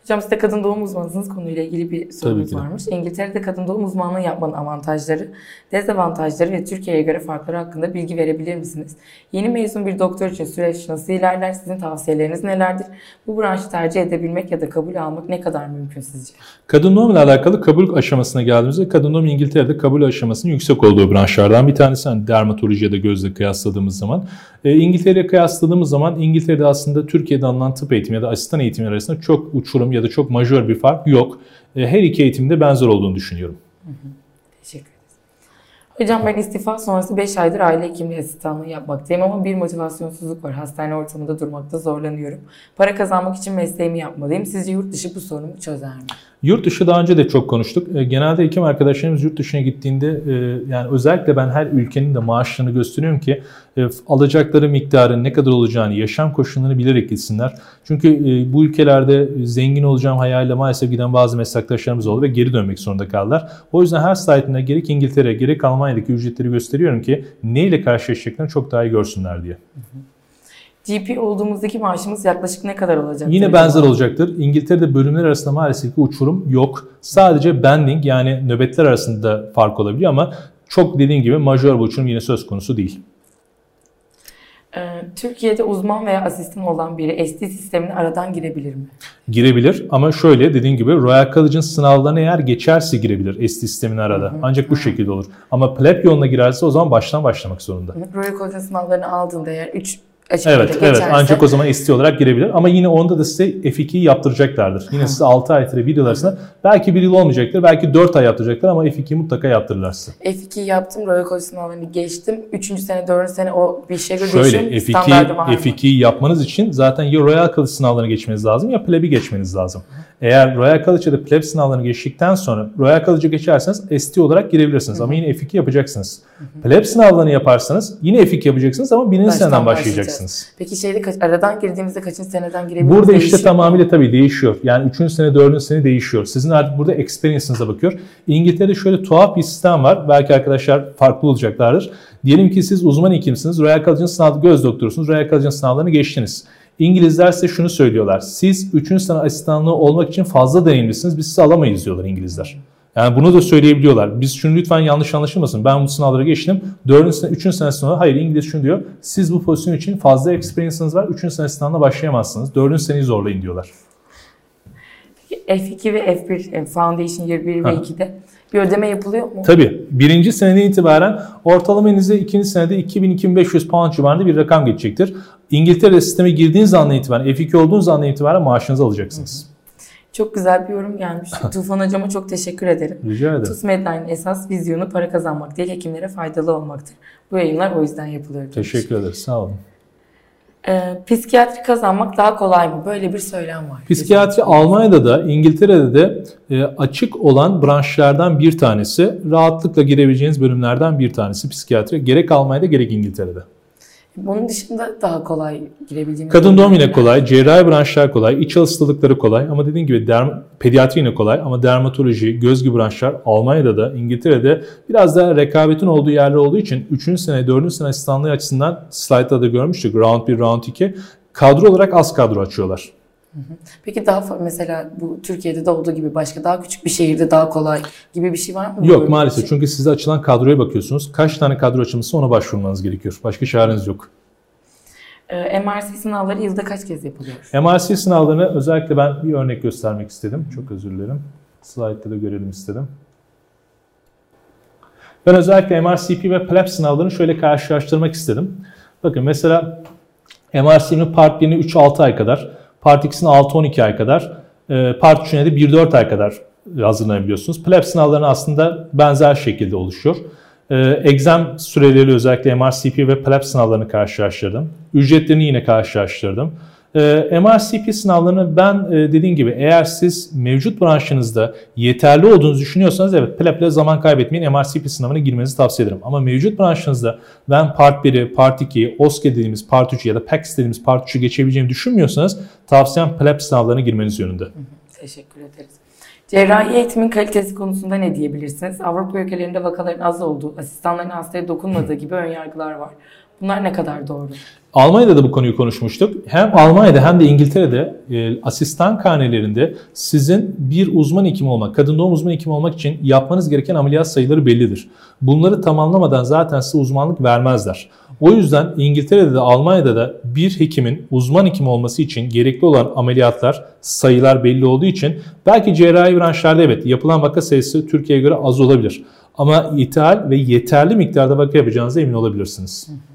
Hocam siz de kadın doğum uzmanısınız konuyla ilgili bir sorunuz varmış. İngiltere'de kadın doğum uzmanlığı yapmanın avantajları, dezavantajları ve Türkiye'ye göre farkları hakkında bilgi verebilir misiniz? Yeni mezun bir doktor için süreç nasıl ilerler? Sizin tavsiyeleriniz nelerdir? Bu branşı tercih edebilmek ya da kabul almak ne kadar mümkün sizce? Kadın doğum ile alakalı kabul aşamasına geldiğimizde kadın doğum İngiltere'de kabul aşamasının yüksek olduğu branşlardan bir tanesi. Hani dermatoloji ya da gözle kıyasladığımız zaman. E, İngiltere'ye kıyasladığımız zaman İngiltere'de aslında Türkiye'de alınan tıp eğitimi ya da asistan eğitimi arasında çok uçurum ya da çok majör bir fark yok. E, her iki eğitimde benzer olduğunu düşünüyorum. Teşekkür ederiz. Hocam ben istifa sonrası 5 aydır aile hekimliği asistanlığı yapmaktayım ama bir motivasyonsuzluk var. Hastane ortamında durmakta zorlanıyorum. Para kazanmak için mesleğimi yapmalıyım. Sizce yurt dışı bu sorunumu çözer mi? Yurt dışı daha önce de çok konuştuk. E, Genelde hekim arkadaşlarımız yurt dışına gittiğinde e, yani özellikle ben her ülkenin de maaşlarını gösteriyorum ki e, alacakları miktarın ne kadar olacağını, yaşam koşullarını bilerek gitsinler. Çünkü bu ülkelerde zengin olacağım hayaliyle maalesef giden bazı meslektaşlarımız oldu ve geri dönmek zorunda kaldılar. O yüzden her slaytında gerek İngiltere gerek Almanya'daki ücretleri gösteriyorum ki neyle karşılaşacaklarını çok daha iyi görsünler diye. GP olduğumuzdaki maaşımız yaklaşık ne kadar olacak? Yine benzer olacaktır. İngiltere'de bölümler arasında maalesef ki uçurum yok. Sadece bending yani nöbetler arasında fark olabiliyor ama çok dediğim gibi majör bir uçurum yine söz konusu değil. Ee, Türkiye'de uzman veya asistan olan biri SD sistemine aradan girebilir mi? Girebilir ama şöyle dediğim gibi Royal College'ın sınavlarına eğer geçerse girebilir SD sistemini arada. Ancak bu şekilde olur. Ama pleb yoluna girerse o zaman baştan başlamak zorunda. Royal College'ın sınavlarını aldığında eğer 3 Evet, evet. Ancak o zaman ST olarak girebilir. Ama yine onda da size F2'yi yaptıracaklardır. Yine size 6 ay 1 yıl arasında belki 1 yıl olmayacaktır, belki 4 ay yaptıracaklar ama F2'yi mutlaka yaptırırlar size. F2 yaptım, Royal College sınavlarını geçtim. 3. sene, 4. sene o bir şeye göre Şöyle değişiyor. F2, Standardı var mı? F2'yi yapmanız için zaten ya Royal College sınavlarını geçmeniz lazım ya pleb'i geçmeniz lazım. Eğer Royal College ya da pleb sınavlarını geçtikten sonra Royal College'a geçerseniz ST olarak girebilirsiniz ama yine F2 yapacaksınız. Pleb sınavlarını yaparsanız yine F2 yapacaksınız ama birinci Baştan seneden başlayacaksınız. Peki şeyde kaç, aradan girdiğimizde kaçıncı seneden girebiliriz? Burada işte Değişiyor tamamıyla tabii değişiyor. Yani 3. sene 4. sene değişiyor. Sizin artık burada experience'ınıza bakıyor. İngiltere'de şöyle tuhaf bir sistem var. Belki arkadaşlar farklı olacaklardır. Diyelim ki siz uzman hekimsiniz. Royal College'ın sınavı göz doktorusunuz. Royal College'ın sınavlarını geçtiniz. İngilizler size şunu söylüyorlar. Siz 3. sene asistanlığı olmak için fazla deneyimlisiniz. Biz sizi alamayız diyorlar İngilizler. Yani bunu da söyleyebiliyorlar. Biz şunu lütfen yanlış anlaşılmasın. Ben bu sınavlara geçtim. 4. sene, 3. sene sınavı hayır İngiliz şunu diyor. Siz bu pozisyon için fazla experience'ınız var. 3. sene sınavına başlayamazsınız. 4. seneyi zorlayın diyorlar. F2 ve F1, e, Foundation Year 1 ve Ha. 2'de bir ödeme yapılıyor mu? Tabii. Birinci seneden itibaren ortalama elinize ikinci senede 2000-2500 pound civarında bir rakam geçecektir. İngiltere sisteme girdiğiniz andan itibaren, F2 olduğunuz andan itibaren maaşınızı alacaksınız. Çok güzel bir yorum gelmiş. Tufan hocama çok teşekkür ederim. Rica ederim. TUS Medline'in esas vizyonu para kazanmak değil, hekimlere faydalı olmaktır. Bu yayınlar o yüzden yapılıyor. demiş. Teşekkür ederiz. Sağ olun. Ee, psikiyatri kazanmak daha kolay mı? Böyle bir söylem var. Psikiyatri Almanya'da da İngiltere'de de e, açık olan branşlardan bir tanesi. Rahatlıkla girebileceğiniz bölümlerden bir tanesi psikiyatri. Gerek Almanya'da gerek İngiltere'de. Bunun dışında daha kolay girebildiğimiz Kadın doğum yine kolay, cerrahi branşlar kolay, iç hastalıkları kolay ama dediğim gibi derm- pediatri yine kolay ama dermatoloji, göz gibi branşlar Almanya'da da İngiltere'de biraz daha rekabetin olduğu yerler olduğu için 3. sene, 4. sene asistanlığı açısından slaytta da görmüştük round 1, round 2 kadro olarak az kadro açıyorlar. Peki daha mesela bu Türkiye'de de olduğu gibi başka daha küçük bir şehirde daha kolay gibi bir şey var mı? Yok maalesef şey? çünkü size açılan kadroya bakıyorsunuz. Kaç tane kadro açılmışsa ona başvurmanız gerekiyor. Başka çareniz yok. Ee, MRC sınavları yılda kaç kez yapılıyor? MRC sınavlarını özellikle ben bir örnek göstermek istedim. Çok özür dilerim. Slide'da da görelim istedim. Ben özellikle MRCP ve PLAB sınavlarını şöyle karşılaştırmak istedim. Bakın mesela MRCP'nin Part 1'ini 3-6 ay kadar, Part 2'sini 6-12 ay kadar, e, Part 3'üne de 1-4 ay kadar hazırlanabiliyorsunuz. PLAB sınavlarını aslında benzer şekilde oluşuyor. Exam süreleri özellikle MRCP ve PLAB sınavlarını karşılaştırdım. Ücretlerini yine karşılaştırdım. Ee, MRCP sınavlarını ben e, dediğim gibi eğer siz mevcut branşınızda yeterli olduğunuzu düşünüyorsanız evet PLAB ile zaman kaybetmeyin MRCP sınavına girmenizi tavsiye ederim. Ama mevcut branşınızda ben Part 1'i, Part 2'yi, OSCE dediğimiz Part 3'ü ya da PACS dediğimiz Part 3'ü geçebileceğimi düşünmüyorsanız tavsiyem PLAB sınavlarına girmeniz yönünde. Teşekkür ederiz. Cerrahi eğitimin kalitesi konusunda ne diyebilirsiniz? Avrupa ülkelerinde vakaların az olduğu, asistanların hastaya dokunmadığı gibi önyargılar var. Bunlar ne kadar doğru? Almanya'da da bu konuyu konuşmuştuk. Hem Almanya'da hem de İngiltere'de e, asistan karnelerinde sizin bir uzman hekim olmak, kadın doğum uzman hekim olmak için yapmanız gereken ameliyat sayıları bellidir. Bunları tamamlamadan zaten size uzmanlık vermezler. O yüzden İngiltere'de de Almanya'da da bir hekimin uzman hekim olması için gerekli olan ameliyatlar, sayılar belli olduğu için belki cerrahi branşlarda evet yapılan vaka sayısı Türkiye'ye göre az olabilir. Ama ithal ve yeterli miktarda vaka yapacağınıza emin olabilirsiniz. Ee,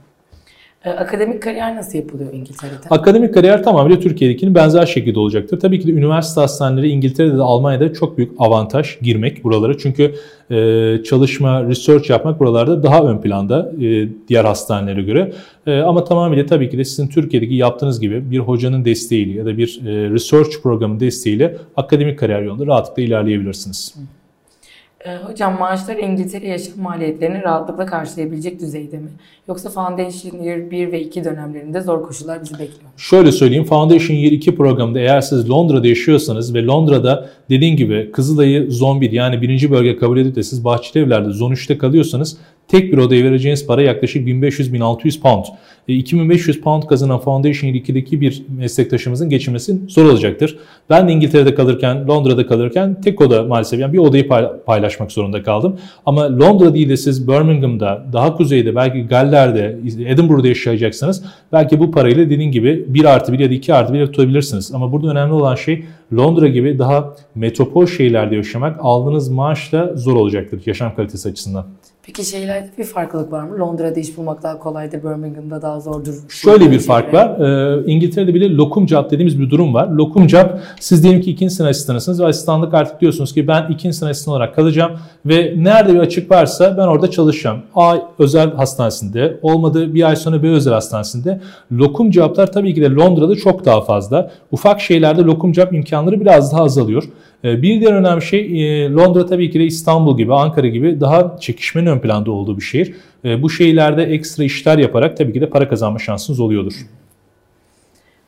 akademik kariyer nasıl yapılıyor İngiltere'de? Akademik kariyer tamamıyla Türkiye'dekinin benzer şekilde olacaktır. Tabii ki de üniversite hastaneleri İngiltere'de de Almanya'da çok büyük avantaj girmek buralara. Çünkü e, çalışma, research yapmak buralarda daha ön planda e, diğer hastanelere göre. E, ama tamamıyla tabii ki de sizin Türkiye'deki yaptığınız gibi bir hocanın desteğiyle ya da bir e, research programın desteğiyle akademik kariyer yolunda rahatlıkla ilerleyebilirsiniz. Ee, hocam maaşlar İngiltere yaşam maliyetlerini rahatlıkla karşılayabilecek düzeyde mi? Yoksa Foundation Year 1 ve 2 dönemlerinde zor koşullar bizi bekliyor. Şöyle söyleyeyim Foundation Year 2 programında eğer siz Londra'da yaşıyorsanız ve Londra'da dediğim gibi Kızılay'ı Zone 1 yani birinci bölge kabul edip de siz Bahçeli Evler'de Zone 3'te kalıyorsanız tek bir odaya vereceğiniz para yaklaşık 1500-1600 pound. E, 2500 pound kazanan Foundation Year 2'deki bir meslektaşımızın geçinmesi zor olacaktır. Ben de İngiltere'de kalırken, Londra'da kalırken tek oda maalesef yani bir odayı pay- paylaşmak zorunda kaldım. Ama Londra değil de siz Birmingham'da, daha kuzeyde, belki Galler'de, Edinburgh'da yaşayacaksınız. Belki bu parayla dediğim gibi 1 artı 1 ya da 2 artı 1 tutabilirsiniz. Ama burada önemli olan şey Londra gibi daha metropol şehirlerde yaşamak aldığınız maaşla zor olacaktır yaşam kalitesi açısından. Peki şeylerde bir farklılık var mı? Londra'da iş bulmak daha kolaydır, Birmingham'da daha zordur. Şöyle bir fark var. Ee, İngiltere'de bile lokum job dediğimiz bir durum var. Lokum job siz diyelim ki ikinci sene asistanısınız ve asistanlık artık diyorsunuz ki ben ikinci sene asistan olarak kalacağım ve nerede bir açık varsa ben orada çalışacağım. A özel hastanesinde olmadı bir ay sonra B özel hastanesinde. Lokum joblar tabii ki de Londra'da çok daha fazla. Ufak şeylerde lokum job imkanları biraz daha azalıyor. Ee, Bir diğer önemli şey e, Londra tabii ki de İstanbul gibi, Ankara gibi daha çekişmenin ön planda olduğu bir şehir. E, Bu şehirlerde ekstra işler yaparak tabii ki de para kazanma şansınız oluyordur.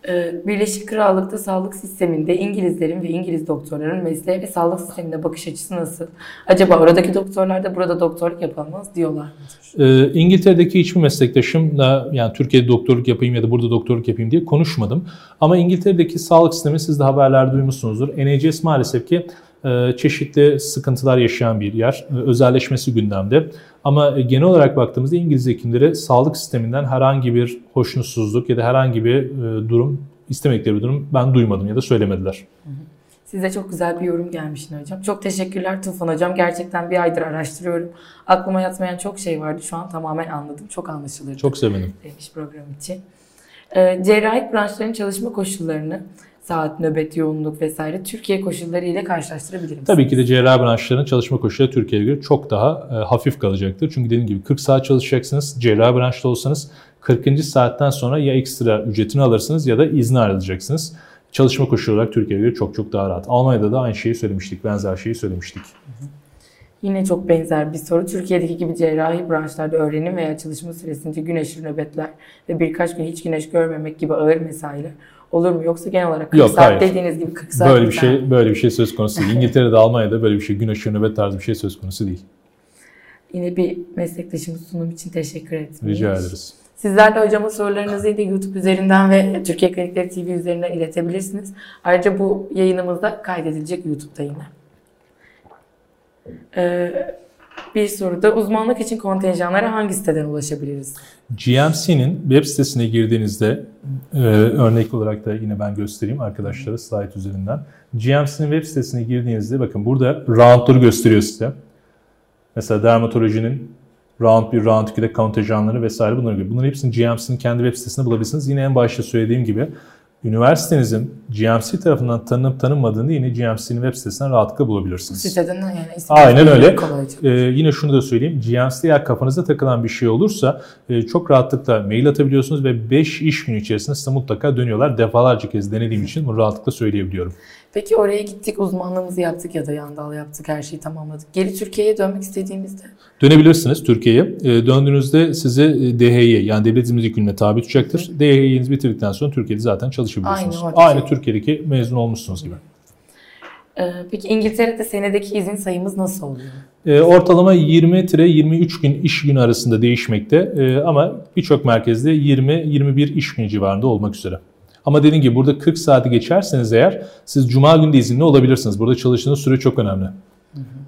Ee, Birleşik Krallık'ta sağlık sisteminde İngilizlerin ve İngiliz doktorların mesleğe ve sağlık sistemine bakış açısı nasıl? Acaba oradaki doktorlar da burada doktorluk yapamaz diyorlar mıdır? Ee, İngiltere'deki hiçbir meslektaşımla yani Türkiye'de doktorluk yapayım ya da burada doktorluk yapayım diye konuşmadım. Ama İngiltere'deki sağlık sistemi siz de haberlerde duymuşsunuzdur. NHS maalesef ki çeşitli sıkıntılar yaşayan bir yer. E, Özelleşmesi gündemde. Ama e, genel olarak baktığımızda İngiliz hekimleri sağlık sisteminden herhangi bir hoşnutsuzluk ya da herhangi bir e, durum istemedikleri bir durum ben duymadım ya da söylemediler. Size çok güzel bir yorum gelmiş yine hocam. Çok teşekkürler Tufan hocam. Gerçekten bir aydır araştırıyorum. Aklıma yatmayan çok şey vardı. Şu an tamamen anladım. Çok anlaşılır. Çok sevindim. Demiş program için. Ee, cerrahi branşların çalışma koşullarını saat, nöbet, yoğunluk vesaire Türkiye koşulları ile karşılaştırabilir misiniz? Tabii ki de cerrahi branşların çalışma koşulları Türkiye'ye göre çok daha e, hafif kalacaktır. Çünkü dediğim gibi 40 saat çalışacaksınız. Cerrahi branşta olsanız 40. saatten sonra ya ekstra ücretini alırsınız ya da izni ayrılacaksınız. Çalışma koşulu olarak Türkiye'ye göre çok çok daha rahat. Almanya'da da aynı şeyi söylemiştik. Benzer şeyi söylemiştik. Yine çok benzer bir soru. Türkiye'deki gibi cerrahi branşlarda öğrenim veya çalışma süresince gün aşırı nöbetler ve birkaç gün hiç güneş görmemek gibi ağır mesailer olur mu? Yoksa genel olarak 40 Yok, saat hayır. dediğiniz gibi 40 saat Böyle bir güzel. şey böyle bir şey söz konusu değil. İngiltere'de, Almanya'da böyle bir şey gün aşırı nöbet tarzı bir şey söz konusu değil. Yine bir meslektaşımız sunum için teşekkür etmiş. Rica ederiz. Sizler de hocama sorularınızı yine YouTube üzerinden ve Türkiye Klinikleri TV üzerinden iletebilirsiniz. Ayrıca bu yayınımız da kaydedilecek YouTube'da yine. Ee, bir soruda uzmanlık için kontenjanlara hangi siteden ulaşabiliriz? GMC'nin web sitesine girdiğinizde e, örnek olarak da yine ben göstereyim arkadaşlara slide üzerinden. GMC'nin web sitesine girdiğinizde bakın burada roundları gösteriyor size. Mesela dermatolojinin round 1, round 2'de kontenjanları vesaire bunları görüyor. Bunların hepsini GMC'nin kendi web sitesinde bulabilirsiniz. Yine en başta söylediğim gibi üniversitenizin GMC tarafından tanınıp tanınmadığını yine GMC'nin web sitesinden rahatlıkla bulabilirsiniz. Siteden yani Aynen öyle. Ee, yine şunu da söyleyeyim. GMC'de eğer kafanıza takılan bir şey olursa e, çok rahatlıkla mail atabiliyorsunuz ve 5 iş günü içerisinde size mutlaka dönüyorlar. Defalarca kez denediğim için bunu rahatlıkla söyleyebiliyorum. Peki oraya gittik, uzmanlığımızı yaptık ya da yandal yaptık, her şeyi tamamladık. Geri Türkiye'ye dönmek istediğimizde Dönebilirsiniz Türkiye'ye. E, döndüğünüzde size e, DHY yani devlet hizmet yükümlüne tabi tutacaktır. DHY'nizi bitirdikten sonra Türkiye'de zaten çalışabiliyorsunuz. Aynı oradaki. Aynı Türkiye'deki mezun olmuşsunuz gibi. Ee, peki İngiltere'de senedeki izin sayımız nasıl oluyor? E, ortalama 20-23 gün iş günü arasında değişmekte E, ama birçok merkezde 20-21 iş günü civarında olmak üzere. Ama dediğim gibi burada 40 saati geçerseniz eğer siz cuma günü de izinli olabilirsiniz. Burada çalıştığınız süre çok önemli.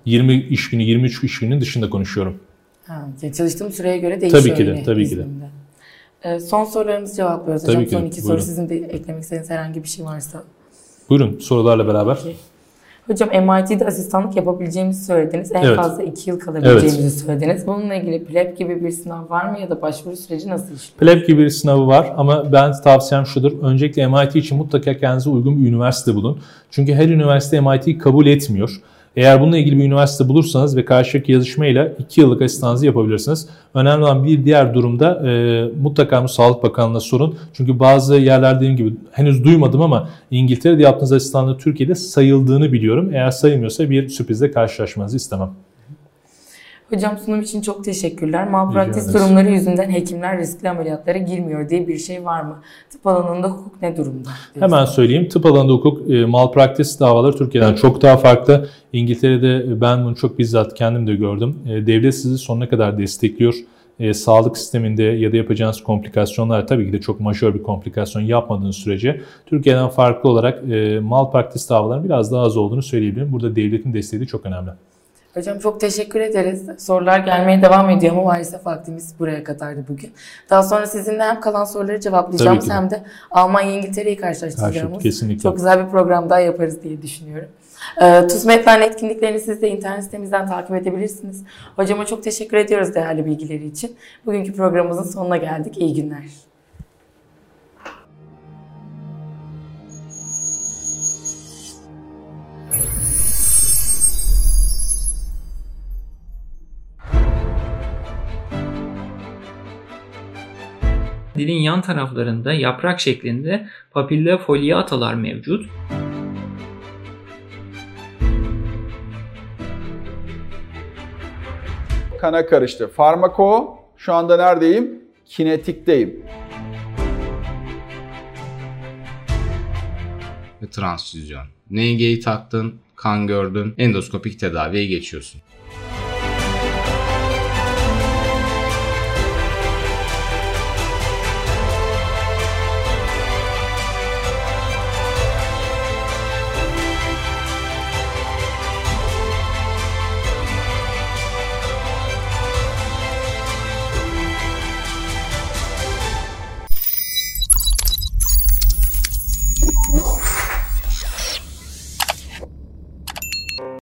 20 iş günü, 23 iş gününün dışında konuşuyorum. Ha, çalıştığım süreye göre değişiyor Tabii ki de, tabii ki de. iznimde. Ee, son sorularımızı cevaplıyoruz Tabii hocam. ki Son iki soru buyurun. sizin de eklemek istediğiniz herhangi bir şey varsa. Buyurun sorularla beraber. Hocam MIT'de asistanlık yapabileceğimizi söylediniz. En Evet. fazla 2 yıl kalabileceğimizi söylediniz. Bununla ilgili PLEB gibi bir sınav var mı ya da başvuru süreci nasıl işliyor? PLEB gibi bir sınavı var ama ben tavsiyem şudur. Öncelikle MIT için mutlaka kendinize uygun bir üniversite bulun. Çünkü her üniversite MIT'yi kabul etmiyor. Eğer bununla ilgili bir üniversite bulursanız ve karşılıklı yazışmayla 2 yıllık asistanınızı yapabilirsiniz. Önemli olan bir diğer durumda e, mutlaka Sağlık Bakanlığı'na sorun. Çünkü bazı yerler dediğim gibi henüz duymadım ama İngiltere'de yaptığınız asistanlığı Türkiye'de sayıldığını biliyorum. Eğer sayılmıyorsa bir sürprizle karşılaşmanızı istemem. Hocam sunum için çok teşekkürler. Malpraktis durumları yüzünden hekimler riskli ameliyatlara girmiyor diye bir şey var mı? Tıp alanında hukuk ne durumda? Hemen söyleyeyim. Tıp alanında hukuk, e, malpraktis davaları Türkiye'den çok daha farklı. İngiltere'de ben bunu çok bizzat kendim de gördüm. E, devlet sizi sonuna kadar destekliyor. E, sağlık sisteminde ya da yapacağınız komplikasyonlar tabii ki de çok majör bir komplikasyon yapmadığınız sürece Türkiye'den farklı olarak e, malpraktis davalarının biraz daha az olduğunu söyleyebilirim. Burada devletin desteği de çok önemli. Hocam çok teşekkür ederiz. Sorular gelmeye devam ediyor ama maalesef vaktimiz buraya kadardı bugün. Daha sonra sizinle hem kalan soruları cevaplayacağım Tabii ki de. hem de Almanya İngiltere'yi karşılaştıracağımız Karşılıklı, kesinlikle. çok güzel bir program daha yaparız diye düşünüyorum. TUSMET'ten etkinliklerini siz de internet sitemizden takip edebilirsiniz. Hocama çok teşekkür ediyoruz değerli bilgileri için. Bugünkü programımızın sonuna geldik. İyi günler. Dilin yan taraflarında yaprak şeklinde papilla foliatalar mevcut. Kana karıştı. Farmako şu anda neredeyim? Kinetikteyim. Ve transfüzyon. NG'yi taktın, kan gördün, endoskopik tedaviye geçiyorsun.